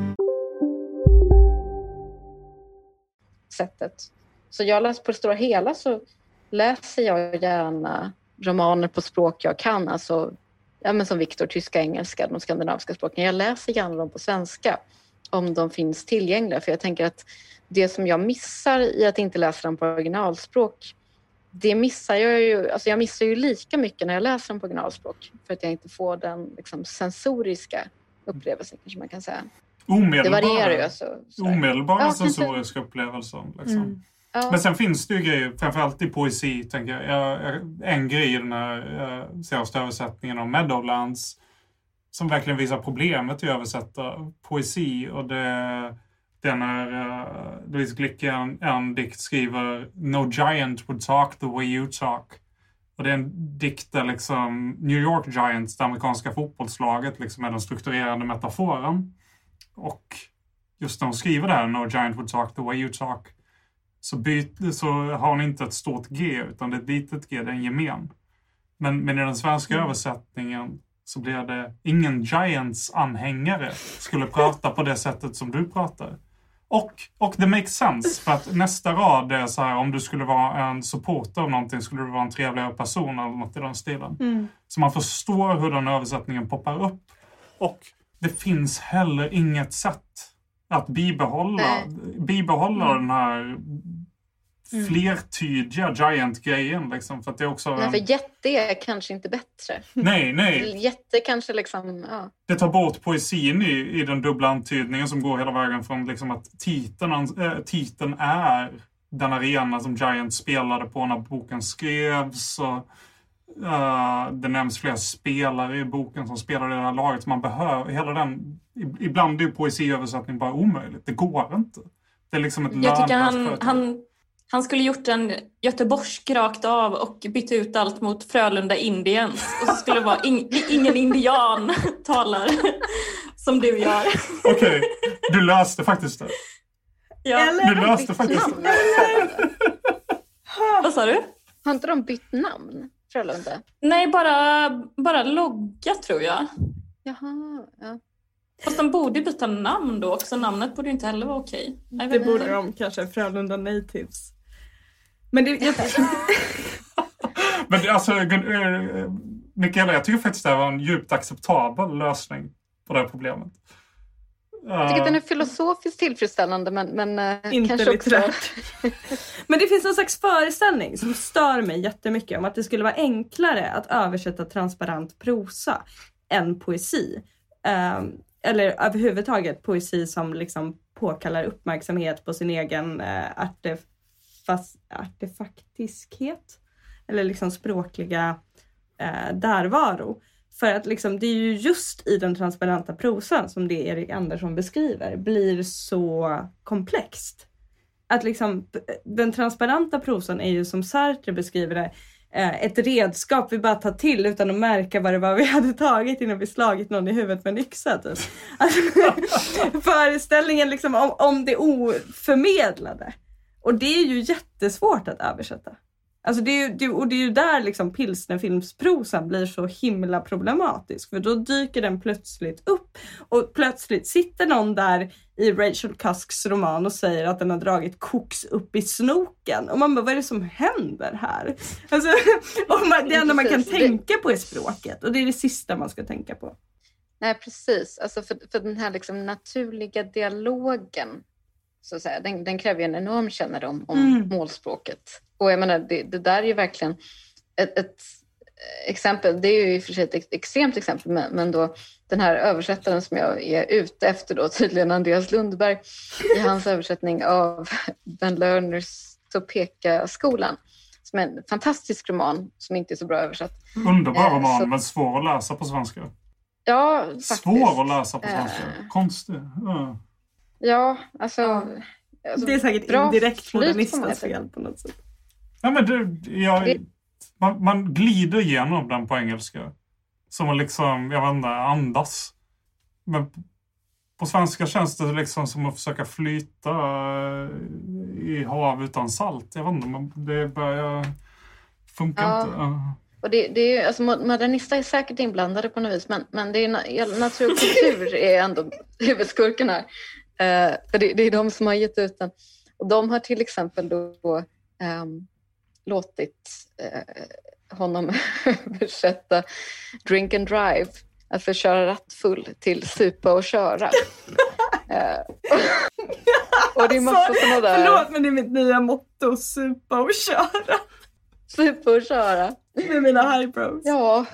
Sättet. Så jag läser på det stora hela så läser jag gärna romaner på språk jag kan, alltså ja, men som Viktor, tyska, engelska, de skandinaviska språken. Jag läser gärna dem på svenska om de finns tillgängliga, för jag tänker att det som jag missar i att inte läsa dem på originalspråk, det missar jag ju, alltså jag missar ju lika mycket när jag läser dem på originalspråk för att jag inte får den liksom, sensoriska upplevelsen kanske man kan säga. Omedelbara, det varierar ju. Alltså, omedelbara ja, sensoriska upplevelser. Liksom. Mm. Ja. Men sen finns det ju grejer, framförallt i poesi, tänker jag. En grej i den här senaste översättningen av Meadowlands som verkligen visar problemet i att översätta poesi. Och det, det när uh, Louise Glicke en, en dikt skriver No giant would talk the way you talk. Och det är en dikt där liksom New York Giants, det amerikanska fotbollslaget, liksom är den strukturerande metaforen. Och just när hon skriver det här, No giant would talk the way you talk, så, byt, så har hon inte ett stort G, utan det är ett litet G, det är en gemen. Men, men i den svenska mm. översättningen så blir det ingen Giants-anhängare skulle prata på det sättet som du pratar. Och, och det makes sense, för att nästa rad är så här, om du skulle vara en supporter av någonting skulle du vara en trevligare person eller något i den stilen. Mm. Så man förstår hur den översättningen poppar upp. Och det finns heller inget sätt att bibehålla, bibehålla mm. den här mm. flertydiga Giant-grejen. Liksom, för att det är också... Nej, för jätte är kanske inte bättre. Nej, nej. Jätte kanske liksom... Ja. Det tar bort poesin i, i den dubbla antydningen som går hela vägen från liksom att titeln, äh, titeln är den arena som Giant spelade på när boken skrevs. Och, uh, det nämns flera spelare i boken som spelar i det här laget. Man behöver, hela den, ibland är ju poesiöversättning bara omöjligt. Det går inte. Det är liksom ett Jag tycker han, han han skulle gjort en göteborgsk rakt av och bytt ut allt mot Frölunda Indians. Och så skulle det vara in, ingen indian talar som du gör. Okej, okay. du löste faktiskt det. Ja. Eller du löste faktiskt det. Vad sa du? Har inte de bytt namn, Frölunda? Nej, bara, bara logga tror jag. Jaha, ja. Fast de borde byta namn då också. Namnet borde inte heller vara okej. Det borde de kanske, Frölunda Natives. Men det... Jag... Men alltså, eh, Mikaela, jag tycker faktiskt det här var en djupt acceptabel lösning på det här problemet. Jag tycker att den är filosofiskt tillfredsställande men, men eh, inte kanske litterärt. också... men det finns någon slags föreställning som stör mig jättemycket om att det skulle vara enklare att översätta transparent prosa än poesi. Um, eller överhuvudtaget poesi som liksom påkallar uppmärksamhet på sin egen uh, artef artefaktiskhet eller liksom språkliga eh, därvaro. För att liksom, det är ju just i den transparenta prosan som det Erik Andersson beskriver blir så komplext. Att liksom, den transparenta prosan är ju som Sartre beskriver det, eh, ett redskap vi bara tar till utan att märka vad det var vi hade tagit innan vi slagit någon i huvudet med en yxa. Typ. Alltså, föreställningen liksom om, om det oförmedlade. Och det är ju jättesvårt att översätta. Alltså det är ju, det, och det är ju där liksom pilsnerfilmsprosan blir så himla problematisk. För då dyker den plötsligt upp och plötsligt sitter någon där i Rachel Cusks roman och säger att den har dragit koks upp i snoken. Och man bara, vad är det som händer här? Alltså, man, det enda man kan tänka på är språket och det är det sista man ska tänka på. Nej precis, alltså för, för den här liksom naturliga dialogen så att säga. Den, den kräver en enorm kännedom om mm. målspråket. Och jag menar, det, det där är ju verkligen ett, ett, exempel. Det är ju i och för sig ett extremt exempel, men, men då den här översättaren som jag är ute efter då, tydligen Andreas Lundberg, i hans översättning av Ben Lerners Topeka-skolan som är en fantastisk roman som inte är så bra översatt. Underbar eh, roman, så... men svår att läsa på svenska. Ja, faktiskt. Svår att läsa på svenska. Eh... Konstig. Ja. Ja, alltså alltså, det är säkert indirekt modernistens fel på något sätt. Ja, men det, jag, man, man glider igenom den på engelska. Som att liksom, jag vet inte, andas. Men på svenska känns det liksom som att försöka flyta eh, i hav utan salt. Jag vet inte, det börjar... Funkar ja. inte. Och det, det är, alltså, modernister är säkert inblandade på något vis, men, men det är, natur och kultur är ändå huvudskurken här. Eh, för det, det, är de som har gett ut den. Och de har till exempel då eh, låtit eh, honom översätta Drink and Drive, alltså köra rattfull, till supa och köra. eh, och det är massa sådana där... Förlåt, men det är mitt nya motto, supa och köra. Supa och köra. Med mina highbrows. Ja.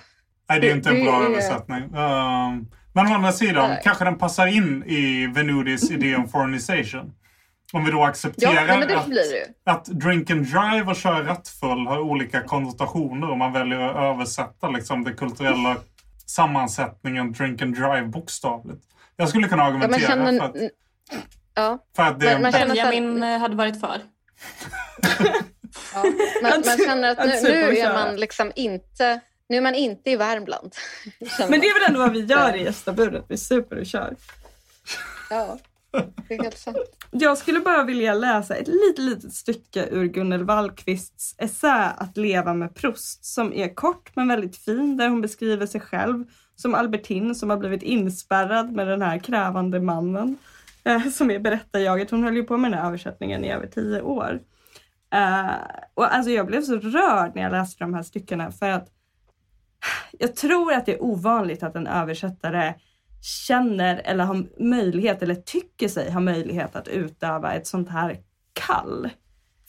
Nej, det är inte en bra översättning. Um, men å andra sidan, Nej. kanske den passar in i Venudis idé om foreignization. Om vi då accepterar ja, att, att drink and drive och köra rattfull har olika konnotationer om man väljer att översätta liksom, den kulturella sammansättningen drink and drive bokstavligt. Jag skulle kunna argumentera ja, känner, för att, ja, för att det... Man, Benjamin att... hade varit för. ja, man, man känner att nu, nu är man liksom inte nu är man inte i Värmland. Men det är väl ändå vad vi gör i gästabudet, vi super och kör. Ja, det är helt sant. Jag skulle bara vilja läsa ett litet, litet stycke ur Gunnel Wallqvists essä Att leva med Proust som är kort men väldigt fin där hon beskriver sig själv som Albertin som har blivit inspärrad med den här krävande mannen eh, som är berättarjaget. Hon höll ju på med den här översättningen i över tio år. Eh, och alltså jag blev så rörd när jag läste de här styckena för att jag tror att det är ovanligt att en översättare känner eller har möjlighet eller tycker sig ha möjlighet att utöva ett sånt här kall.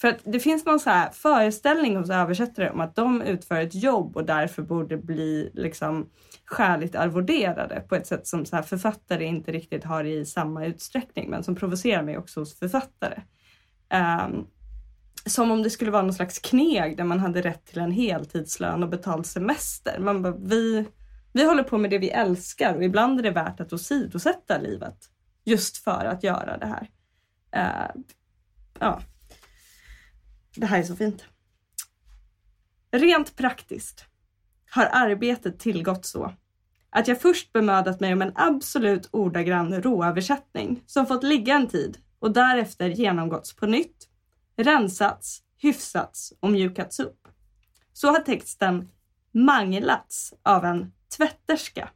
För att det finns någon så här föreställning hos översättare om att de utför ett jobb och därför borde bli liksom skäligt arvoderade på ett sätt som så här författare inte riktigt har i samma utsträckning men som provocerar mig också hos författare. Um, som om det skulle vara någon slags kneg där man hade rätt till en heltidslön och betald semester. Man bara, vi, vi håller på med det vi älskar och ibland är det värt att åsidosätta livet just för att göra det här. Uh, ja. Det här är så fint. Rent praktiskt har arbetet tillgått så att jag först bemödat mig om en absolut ordagrann råöversättning som fått ligga en tid och därefter genomgåtts på nytt rensats, hyfsats och mjukats upp. Så har texten manglats av en tvätterska.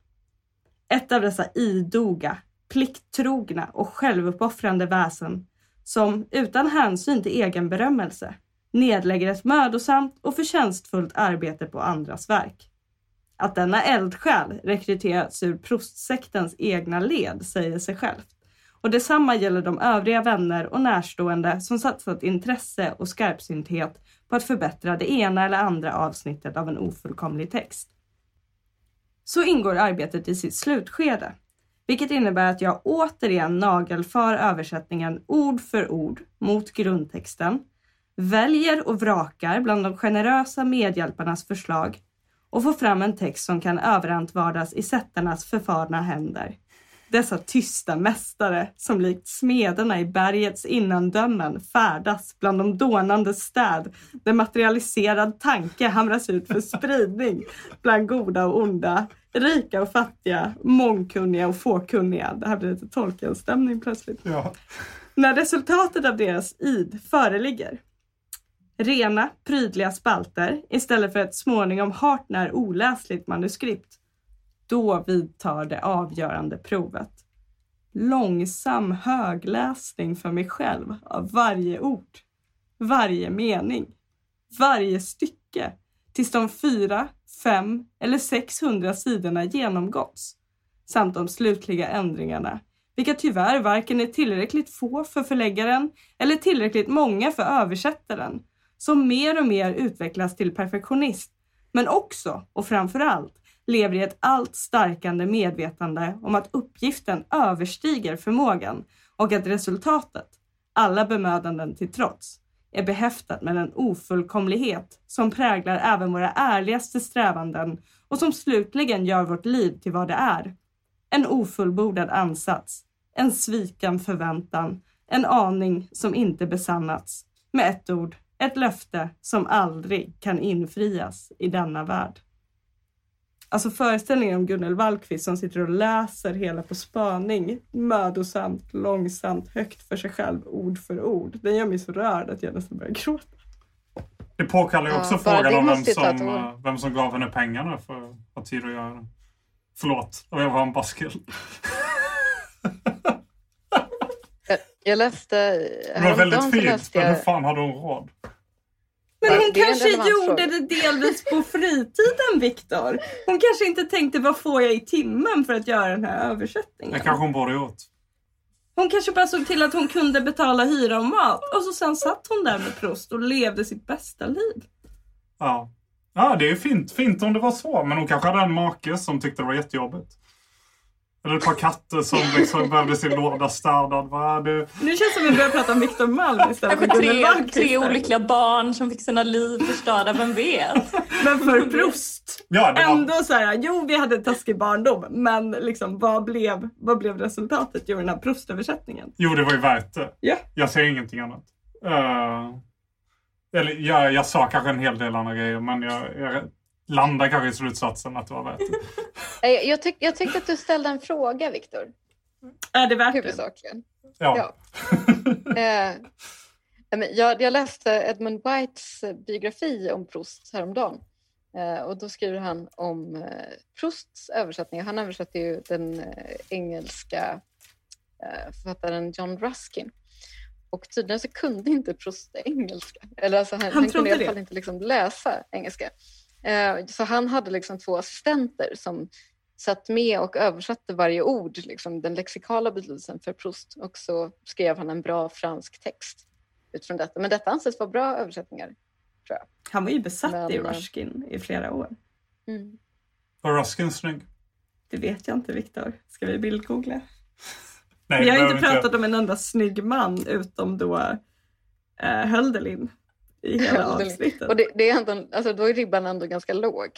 Ett av dessa idoga, plikttrogna och självuppoffrande väsen som utan hänsyn till egen berömmelse nedlägger ett mödosamt och förtjänstfullt arbete på andras verk. Att denna eldsjäl rekryterats ur prostsektens egna led säger sig självt. Och detsamma gäller de övriga vänner och närstående som satsat intresse och skarpsynthet på att förbättra det ena eller andra avsnittet av en ofullkomlig text. Så ingår arbetet i sitt slutskede, vilket innebär att jag återigen nagelfar översättningen ord för ord mot grundtexten, väljer och vrakar bland de generösa medhjälparnas förslag och får fram en text som kan överantvardas i sättarnas förfarna händer dessa tysta mästare som likt smederna i bergets innandömen färdas bland de dånande städ där materialiserad tanke hamras ut för spridning bland goda och onda, rika och fattiga, mångkunniga och fåkunniga. Det här blir lite Tolkien-stämning plötsligt. Ja. När resultatet av deras id föreligger rena, prydliga spalter istället för ett småningom hart när oläsligt manuskript då vidtar det avgörande provet. Långsam högläsning för mig själv av varje ord, varje mening, varje stycke tills de fyra, fem eller 600 sidorna genomgåtts samt de slutliga ändringarna, vilka tyvärr varken är tillräckligt få för förläggaren eller tillräckligt många för översättaren, som mer och mer utvecklas till perfektionist, men också och framför allt lever i ett allt starkande medvetande om att uppgiften överstiger förmågan och att resultatet, alla bemödanden till trots, är behäftat med en ofullkomlighet som präglar även våra ärligaste strävanden och som slutligen gör vårt liv till vad det är. En ofullbordad ansats, en sviken förväntan, En aning som inte besannats. Med ett ord, ett löfte som aldrig kan infrias i denna värld. Alltså föreställningen om Gunnel Wallqvist som sitter och läser hela På spaning mödosamt, långsamt, högt för sig själv, ord för ord. Den gör mig så rörd att jag nästan börjar gråta. Det påkallar ju också ja, frågan om vem som, vem som gav henne pengarna för att ha tid att göra det. Förlåt, jag var en baskill. jag läste... Det var väldigt fint, men hur fan hade hon råd? Men hon kanske gjorde det delvis på fritiden, Viktor. Hon kanske inte tänkte vad får jag i timmen för att göra den här översättningen. Det kanske hon borde gjort. Hon kanske bara såg till att hon kunde betala hyra och mat och så sen satt hon där med Prost och levde sitt bästa liv. Ja. Ja, det är fint, fint om det var så. Men hon kanske hade en make som tyckte det var jättejobbigt. Eller ett par katter som liksom behövde sin låda städad. Nu känns det som att vi börjar prata om Victor Malm istället för tre, tre olyckliga barn som fick sina liv förstörda, vem vet? Men för Proust, ja, var... ändå så här, jo vi hade en taskig barndom, men liksom, vad, blev, vad blev resultatet i den här Proust-översättningen? Jo, det var ju värt det. Yeah. Jag säger ingenting annat. Uh, eller jag, jag sa kanske en hel del andra grejer, men jag, jag landar kanske i slutsatsen att det var värt det. jag, jag, tyck, jag tyckte att du ställde en fråga, Viktor. Är det värt Huvudsakligen. Ja. ja. Eh, jag, jag läste Edmund Whites biografi om Proust häromdagen. Eh, och då skriver han om eh, Prousts översättning. Han översatte ju den engelska författaren John Ruskin. Och tydligen så kunde inte Proust engelska. Eller alltså han, han, han kunde i alla fall inte liksom läsa engelska. Eh, så han hade liksom två assistenter som satt med och översatte varje ord, liksom den lexikala betydelsen för Proust. Och så skrev han en bra fransk text utifrån detta. Men detta anses vara bra översättningar, tror jag. Han var ju besatt Men, i eh, Ruskin i flera år. Mm. Var Ruskin snygg? Det vet jag inte, Viktor. Ska vi bildgoogla? Nej, vi har inte pratat inte. om en enda snygg man utom då eh, Hölderlin i hela avsnittet. Och det, det, är ändå, alltså, då är ribban ändå ganska låg.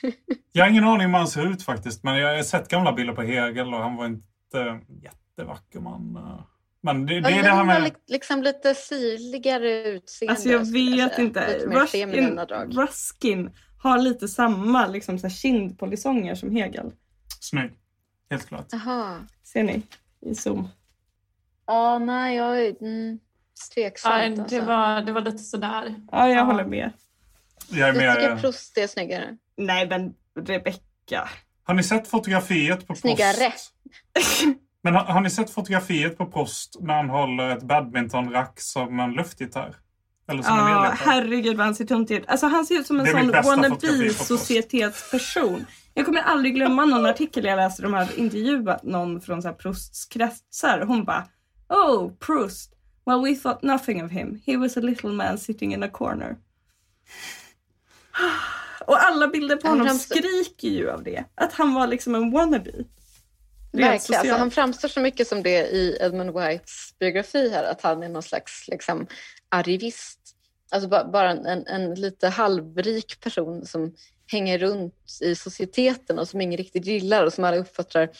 jag har ingen aning om hur han ser ut faktiskt. Men jag har sett gamla bilder på Hegel och han var inte jättevacker man. Men det, det är det här med... liksom lite syrligare utseende. Alltså jag vet jag inte. Ruskin, Ruskin har lite samma liksom, så kindpolisonger som Hegel. Snygg. Helt klart. Aha. Ser ni i zoom? Ja, oh, nej, jag... Mm tveksamt. Ja, det, alltså. var, det var lite sådär. Ja, jag ja. håller med. Jag är mer... tycker Proust är snyggare. Nej, men Rebecca. Har ni sett fotografiet på Snyggare. Men har, har, ni sett fotografiet på Post när han håller ett badmintonrack som en luftgitarr? Eller som ja, en herregud vad han ser tunt ut. Alltså han ser ut som en sån wannabe-societetsperson. Jag kommer aldrig glömma någon artikel jag läste. De hade intervjuat någon från så här Prousts kretsar. Hon bara Oh, Proust. Well, we thought nothing of him. He was a little man sitting in a corner. Och alla bilder på honom framstår... skriker ju av det. Att han var liksom en wannabe. Verkligen. Alltså, han framstår så mycket som det i Edmund Whites biografi här. Att han är någon slags liksom, arrivist. Alltså bara, en, en, lite halvrik person som hänger runt i societeten och som ingen riktigt gillar och som alla uppfattar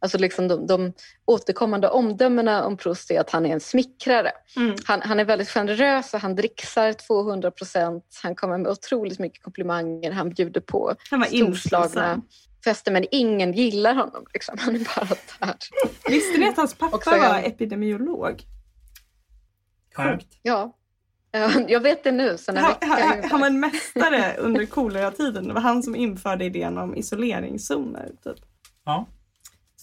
Alltså liksom de, de återkommande omdömena om Proust är att han är en smickrare. Mm. Han, han, är väldigt generös och han dricksar 200 procent. Han kommer med otroligt mycket komplimanger. Han bjuder på han storslagna fester men ingen gillar honom. Liksom. Han är bara där. Visste ni att hans pappa var han... epidemiolog? Sjukt. Ja. Jag vet det nu. Sen han, han, han var en mästare under koleratiden. Det var han som införde idén om isoleringszoner. Typ. Ja.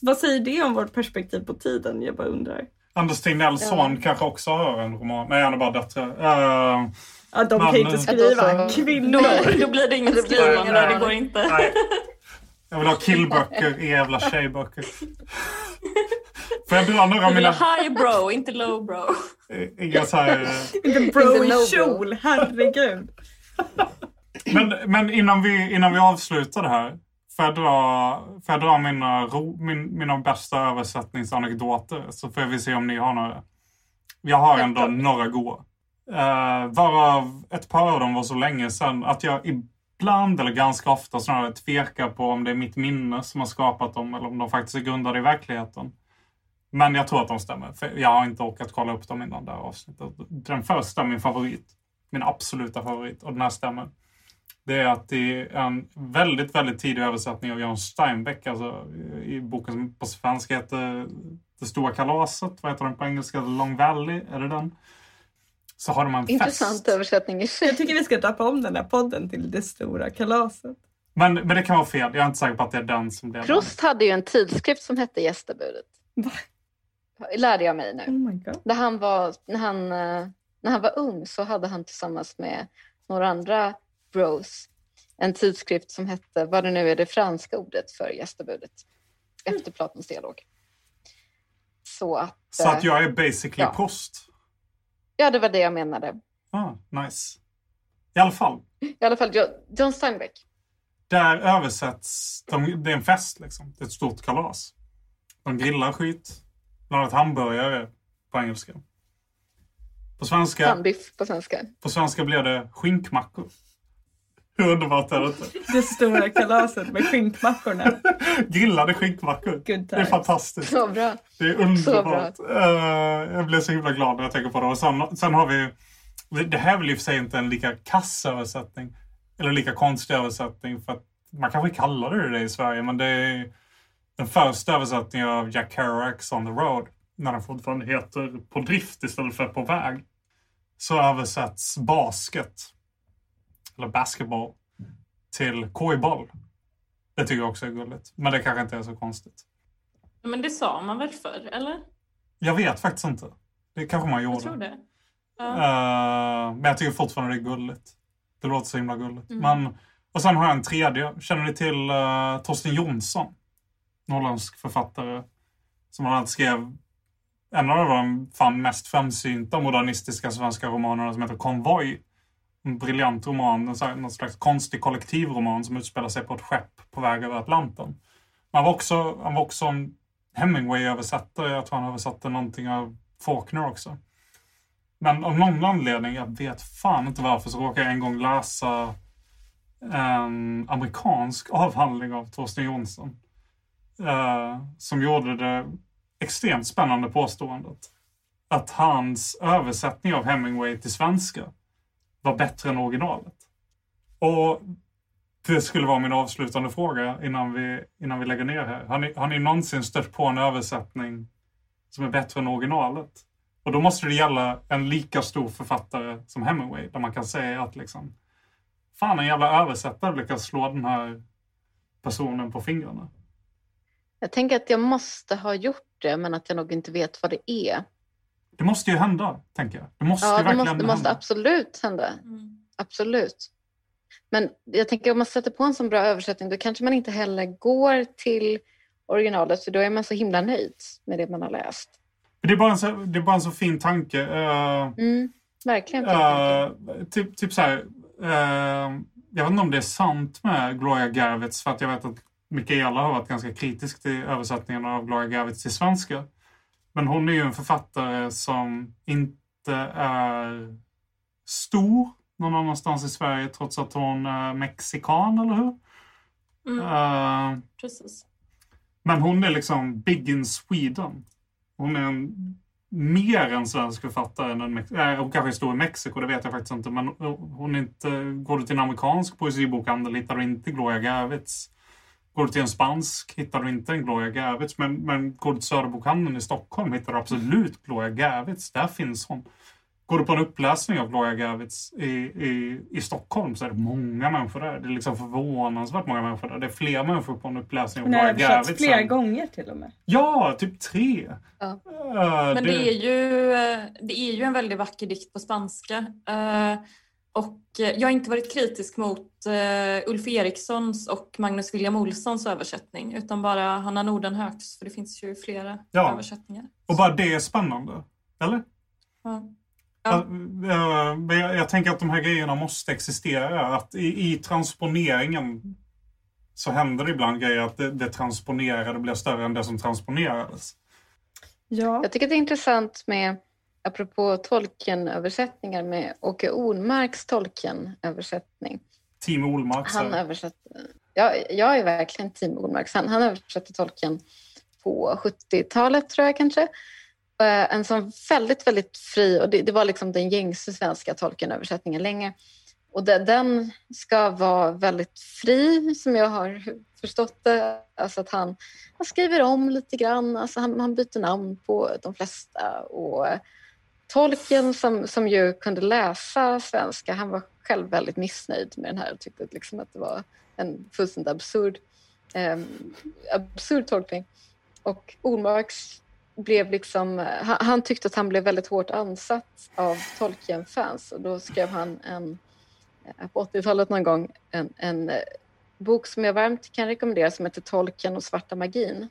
Vad säger det om vårt perspektiv på tiden? Jag bara undrar. Anders Tegnells son ja. kanske också har en roman. Nej, han är bara döttrar. Uh, ja, de men, kan inte skriva. Så... Kvinnor. Då, då blir det inget skrivande. Nej, det går inte. Nej. Jag vill ha killböcker, jävla tjejböcker. Får jag dra några av mina... high bro, inte low bro. Inga så här... Inte bro i kjol, herregud. Men, men innan, vi, innan vi avslutar det här. Får jag dra, får jag dra mina, min, mina bästa översättningsanekdoter så får vi se om ni har några. Jag har ändå några goa. Uh, varav ett par av dem var så länge sedan att jag ibland, eller ganska ofta snarare, tvekar på om det är mitt minne som har skapat dem eller om de faktiskt är grundade i verkligheten. Men jag tror att de stämmer. För jag har inte orkat kolla upp dem innan det här avsnittet. Den första, min favorit. Min absoluta favorit. Och den här stämmer. Det är att det är en väldigt, väldigt tidig översättning av Jan Steinbeck. Alltså i boken som på svenska heter Det stora kalaset. Vad heter den på engelska? The Long Valley. Är det den? Så har de en Intressant fest. översättning i sig. Jag tycker vi ska döpa om den här podden till Det stora kalaset. Men, men det kan vara fel. Jag är inte säker på att det är den som blev Proust hade ju en tidskrift som hette Gästebudet. Va? lärde jag mig nu. Oh my god. När han, var, när, han, eh, när han var ung så hade han tillsammans med några andra bros en tidskrift som hette, vad det nu är det franska ordet för gästebudet, efter Platons dialog. Så att... Så att eh, jag är basically ja. Proust. Ja, det var det jag menade. Ah, nice. I alla fall. I alla fall Jo- John Steinbeck. Där översätts... De, det är en fest liksom. Det är ett stort kalas. De grillar skit. Bland annat hamburgare på engelska. På svenska, Handbiff på svenska. på svenska blir det skinkmackor. Hur underbart är det inte? Det stora kalaset med skinkmackorna. Grillade skinkmackor. Good Det är fantastiskt. Så bra. Det är underbart. Eh, jag blir så himla glad när jag tänker på det. Och sen, sen har vi... Det här är väl i och för sig inte en lika kass översättning. Eller lika konstig översättning. För att man kanske kallar det det i Sverige. Men det är den första översättningen av Jack Kerouacs On the Road. När den fortfarande heter På drift istället för På väg. Så översätts basket. Eller basketball. Till kojboll. Det tycker jag också är gulligt. Men det kanske inte är så konstigt. Men det sa man väl förr, eller? Jag vet faktiskt inte. Det kanske man gjorde. Jag tror det. Ja. Eh, men jag tycker fortfarande det är gulligt. Det låter så himla gulligt. Mm. Men, och sen har jag en tredje. Känner ni till uh, Torsten Jonsson? Norrländsk författare. Som bland annat skrev en av de fan mest framsynta modernistiska svenska romanerna som heter Konvoj. En briljant roman, en någon slags konstig kollektivroman som utspelar sig på ett skepp på väg över Atlanten. Han var också, han var också en Hemingway-översättare. Jag tror han översatte någonting av Faulkner också. Men av någon anledning, jag vet fan inte varför, så råkade jag en gång läsa en amerikansk avhandling av Torsten Jonsson. eh, som gjorde det extremt spännande påståendet att hans översättning av Hemingway till svenska var bättre än originalet. Och det skulle vara min avslutande fråga innan vi, innan vi lägger ner här. Har ni, har ni någonsin stött på en översättning som är bättre än originalet? Och då måste det gälla en lika stor författare som Hemingway, där man kan säga att liksom, fan en jävla översättare lyckas slå den här personen på fingrarna. Jag tänker att jag måste ha gjort det, men att jag nog inte vet vad det är. Det måste ju hända, tänker jag. Det måste Ja, det måste, det måste absolut hända. Mm. Absolut. Men jag tänker om man sätter på en sån bra översättning då kanske man inte heller går till originalet för då är man så himla nöjd med det man har läst. Det är bara en så, det är bara en så fin tanke. Eh, Mm, verkligen. Eh, typ, typ så här. eh, jag vet inte om det är sant med Gloria Gervitz för att jag vet att Mikaela har varit ganska kritisk till översättningen av Gloria Gervitz till svenska. Men hon är ju en författare som inte är stor någon annanstans i Sverige trots att hon är mexikan, eller hur? Mm. Eh, Precis. men hon är liksom big in Sweden. Hon är en mer en svensk författare än en äh, Hon kanske är stor i Mexiko, det vet jag faktiskt inte. Men hon är inte... Går du till en amerikansk poesibokhandel hittar du inte Gloria Gervitz. Går du till en spansk hittar du inte en Gloria Gervitz. Men, men går du till Söderbokhandeln i Stockholm hittar du absolut Gloria Gervitz. Där finns hon. Går du på en uppläsning av Gloria Gervitz i, i, i Stockholm så är det många människor där. Det är liksom förvånansvärt många människor där. Det är fler människor på en uppläsning av Gloria översatts Gervitz. flera än- gånger till och med. Ja, typ tre. Ja. Eh, Men det är, ju, eh, det är ju en väldigt vacker dikt på spanska. Eh, Och eh, jag har inte varit kritisk mot eh, Ulf Erikssons och Magnus William Olssons översättning utan bara Hanna Nordenhögs för det finns ju flera Ja. översättningar. Och bara det är spännande. Eller? Ja. Ja. eh, men jag, jag tänker att de här grejerna måste existera. Att i, i transponeringen så händer det ibland grejer att det, det transponerade blir större än det som transponerades. Ja. Jag tycker det är intressant med, apropå Tolkien-översättningar, med Åke Ornmarks Tolkien-översättning. Team Olmark. Han översätter, ja, jag är verkligen team Ornmark. Han, han översätter Tolkien på 70-talet tror jag kanske. Eh, en sån väldigt, väldigt fri, och det, det var liksom den gängse svenska tolkenöversättningen länge. Och den, den ska vara väldigt fri som jag har förstått det. Alltså att han, han skriver om lite grann, alltså han, han byter namn på de flesta. Och tolken som, som ju kunde läsa svenska, han var själv väldigt missnöjd med den här och tyckte liksom att det var en fullständigt absurd, eh, absurd tolkning. Och Olmarks blev liksom, han, han, tyckte att han blev väldigt hårt ansatt av Tolkien-fans och då skrev han en, eh, på 80-talet någon gång en, en eh, bok som jag varmt kan rekommendera som heter Tolkien och svarta magin.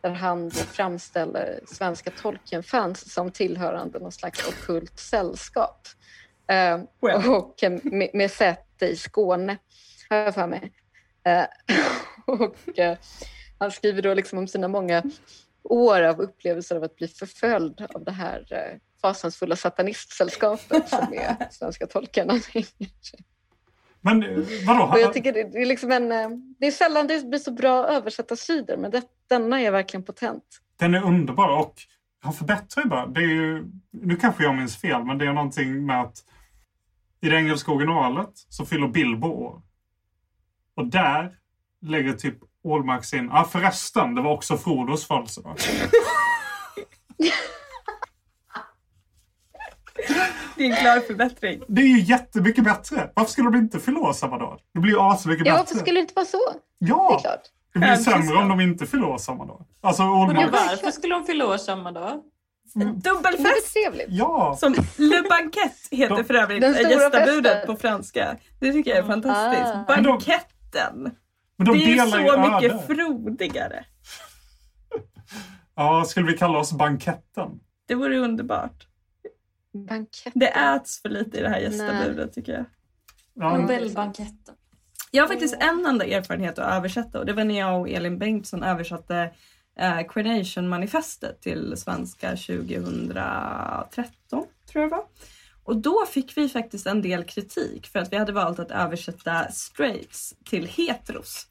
Där han framställer svenska Tolkien-fans som tillhörande någon slags ockult sällskap. Eh, well. Och med, med säte i Skåne, har jag för mig. Eh, och eh, han skriver då liksom om sina många år av upplevelser av att bli förföljd av det här eh, fasansfulla satanistsällskapet som är Svenska tolkarna. Men eh, vadå? Och jag tycker det, är liksom en, eh, det är sällan det blir så bra översatta sidor men det, denna är verkligen potent. Den är underbar och han förbättrar ju bara. Det är ju, nu kanske jag minns fel men det är någonting med att i det engelska originalet så fyller Bilbo år. Och där lägger typ Ålmark in, ja ah, förresten, det var också Frodos födelsedag. Det är en klar förbättring. Det är ju jättemycket bättre. Varför skulle de inte fylla år samma dag? Det blir ju asmycket ja, bättre. Varför skulle det inte vara så? Ja! Det är klart. Det blir sämre om de inte fyller år samma dag. Alltså, Ålmark... Varför skulle de fylla år samma dag? Mm. Dubbelfest! Ja. Som Le Banquette heter för övrigt gästabudet på franska. Det tycker jag är fantastiskt. Ah. Banketten! Men de det är så mycket öde. frodigare. ja, skulle vi kalla oss banketten? Det vore underbart. Banketten. Det äts för lite i det här gästabudet tycker jag. Ja. Nobelbanketten. Jag har faktiskt en enda erfarenhet att översätta och det var när jag och Elin Bengtsson översatte eh, Coronation-manifestet till svenska 2013, tror jag det var. Och då fick vi faktiskt en del kritik för att vi hade valt att översätta straights till heteros.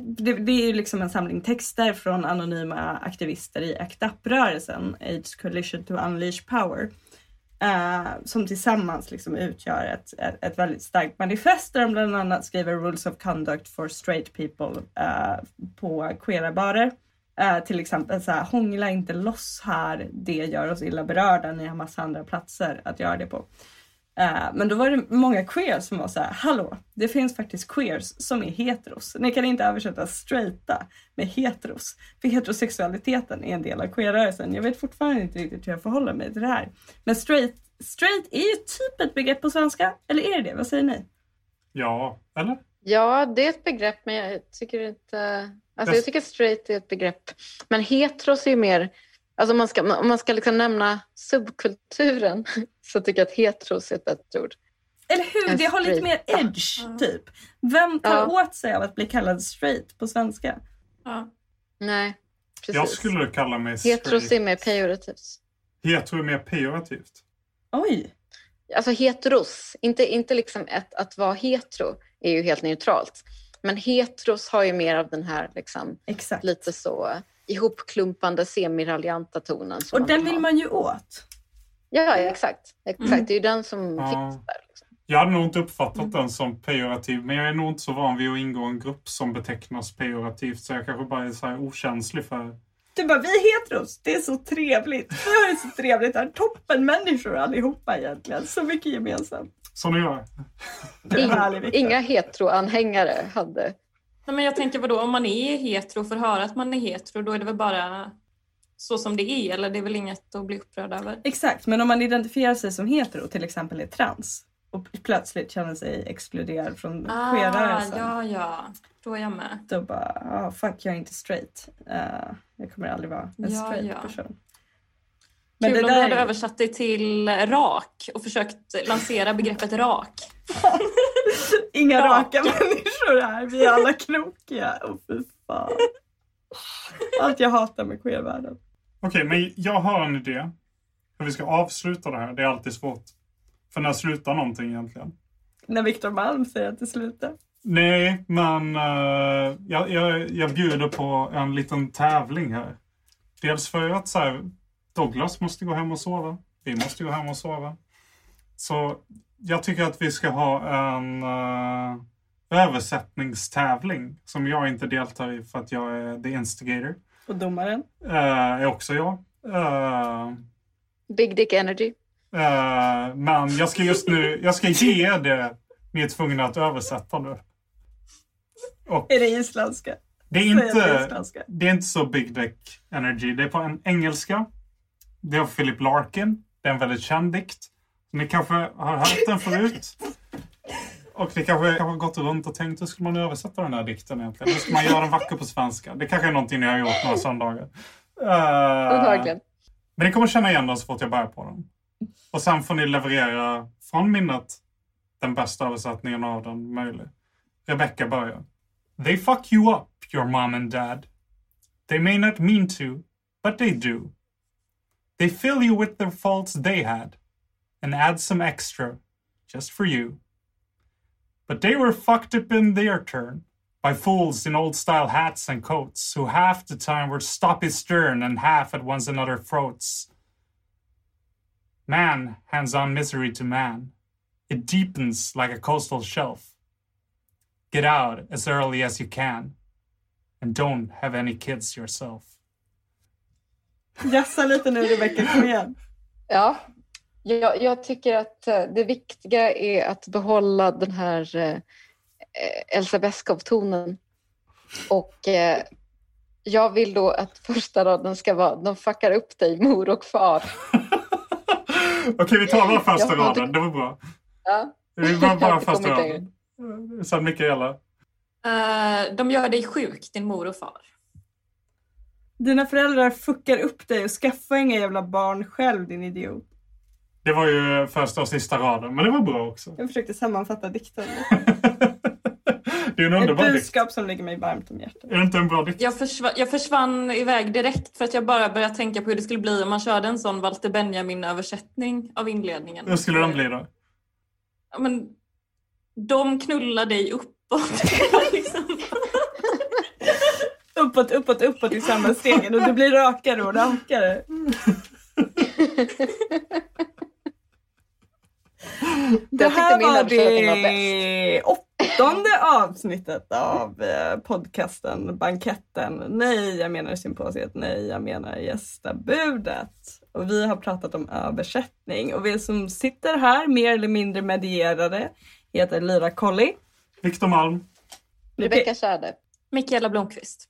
Det, det är ju liksom en samling texter från anonyma aktivister i ACT UP-rörelsen, AIDS Coalition to Unleash Power. Uh, som tillsammans liksom utgör ett, ett, ett, väldigt starkt manifest där de bland annat skriver Rules of Conduct for Straight People uh, på queera barer. Uh, till exempel så här, hångla inte loss här, det gör oss illa berörda, ni har massa andra platser att göra det på. Uh, men då var det många queers som var så här, hallå, det finns faktiskt queers som är heteros. Ni kan inte översätta straighta med heteros. För heterosexualiteten är en del av queerrörelsen. Jag vet fortfarande inte riktigt hur jag förhåller mig till det här. Men straight, straight är ju typ ett begrepp på svenska, eller är det det? Vad säger ni? Ja, eller? Ja, det är ett begrepp, men jag tycker inte... Alltså jag tycker straight är ett begrepp. Men heteros är ju mer... Alltså om man ska, om man ska liksom nämna subkulturen så tycker jag att heteros är ett bättre ord. Eller hur? Det har lite mer edge, ja. typ. Vem tar ja. åt sig av att bli kallad straight på svenska? Ja. Nej, precis. Jag skulle kalla mig straight. Heteros är mer pejorativt. Hetero är mer pejorativt? Oj! Alltså heteros, inte, inte liksom ett, att vara hetero är ju helt neutralt. Men heteros har ju mer av den här liksom, lite så ihopklumpande semiraljanta tonen. Och den vill man ju åt. Ja, exakt. exakt. Mm. Det är ju den som ja. finns där. Liksom. Jag hade nog inte uppfattat mm. den som pejorativ, men jag är nog inte så van vid att ingå i en grupp som betecknas pejorativt, så jag kanske bara är så okänslig för du bara, vi är heteros, det är så trevligt. Vi har det så trevligt här. Toppen människor allihopa egentligen. Så mycket gemensamt. Som ni gör. Inga, inga heteroanhängare hade... Nej, men jag tänker vadå, om man är hetero för att höra att man är hetero, då är det väl bara så som det är, eller det är väl inget att bli upprörd över? Exakt, men om man identifierar sig som hetero, till exempel är trans, och plötsligt känner sig exkluderad från ah, queerrörelsen. Ja, ja. Då är jag med. Då bara, oh, fuck jag är inte straight. Uh, jag kommer aldrig vara en ja, straight ja. person. Men Kul det om du hade översatt det till rak och försökt lansera begreppet rak. Inga rak. raka människor här, vi är alla knokiga. Oh, fy fan. Allt jag hatar med queervärlden. Okej, okay, men jag har en idé. Hur vi ska avsluta det här. Det är alltid svårt. För när slutar någonting egentligen? När Viktor Malm säger att det slutar. Nej, men uh, jag, jag, jag bjuder på en liten tävling här. Dels för att så här, Douglas måste gå hem och sova. Vi måste gå hem och sova. Så jag tycker att vi ska ha en uh, översättningstävling som jag inte deltar i för att jag är the instigator. Och domaren? Uh, är också jag. Uh, Big Dick Energy. Uh, men jag ska just nu, jag ska ge det ni är tvungna att översätta nu. Och är det isländska? Det är, inte, det är inte så Big Dick Energy. Det är på en engelska. Det är av Philip Larkin. Det är en väldigt känd dikt. Ni kanske har hört den förut. Och ni kanske har gått runt och tänkt hur skulle man översätta den här dikten egentligen? Hur ska man göra den vacker på svenska? Det kanske är någonting ni har gjort några söndagar. Uh, men ni kommer känna igen den så fort jag börjar på den. Och sen får ni leverera från minnet den bästa översättningen av den möjlig. Rebecca börjar. They fuck you up, your mom and dad. They may not mean to, but they do. They fill you with their faults they had and add some extra just for you. But they were fucked up in their turn by fools in old style hats and coats who half the time were stoppy stern and half at one's another throats. Man hands on misery to man. It deepens like a coastal shelf. Get out as early as you can. And don't have any kids yourself. Jassa lite nu Rebecka, kom igen. Ja, jag, jag, tycker att eh, det viktiga är att behålla den här eh, Elsa Beskow-tonen. Och eh, jag vill då att första raden ska vara De fuckar upp dig mor och far. Okej, vi tar bara första raden. Det var bra. Ja. Vi var bara första raden. Sen Mikaela. Uh, de gör dig sjuk, din mor och far. Dina föräldrar fuckar upp dig och skaffa inga jävla barn själv, din idiot. Det var ju första och sista raden, men det var bra också. Jag försökte sammanfatta dikten. det är en underbar Ett budskap som ligger mig varmt om hjärtat. Är det inte en bra dikt? Jag, försvann, jag försvann iväg direkt för att jag bara började tänka på hur det skulle bli om man körde en sån Walter Benjamin-översättning av inledningen. Hur skulle den bli då? Ja, men, de knullar dig uppåt. liksom. uppåt, uppåt, uppåt i samma stegen och du blir rakare och rakare. Det här var det åttonde avsnittet av eh, podcasten Banketten. Nej, jag menar symposiet. Nej, jag menar gästabudet. Och vi har pratat om översättning och vi som sitter här mer eller mindre medierade heter Lyra Colli. Viktor Malm. Rebecka Kärde. Mikaela Blomqvist.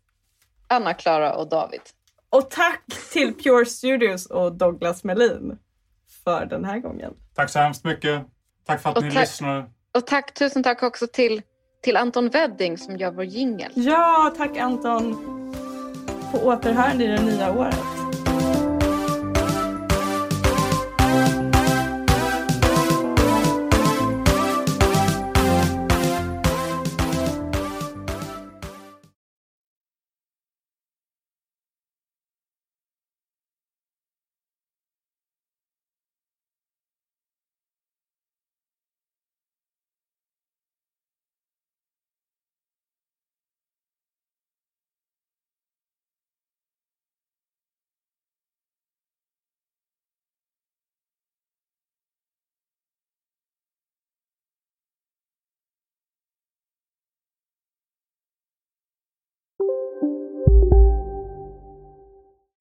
Anna Klara och David. Och tack till Pure Studios och Douglas Melin för den här gången. Tack så hemskt mycket. Tack för att och ni lyssnar. Och tack, tusen tack också till, till Anton Wedding som gör vår jingel. Ja, tack Anton. På återhörande i det nya året.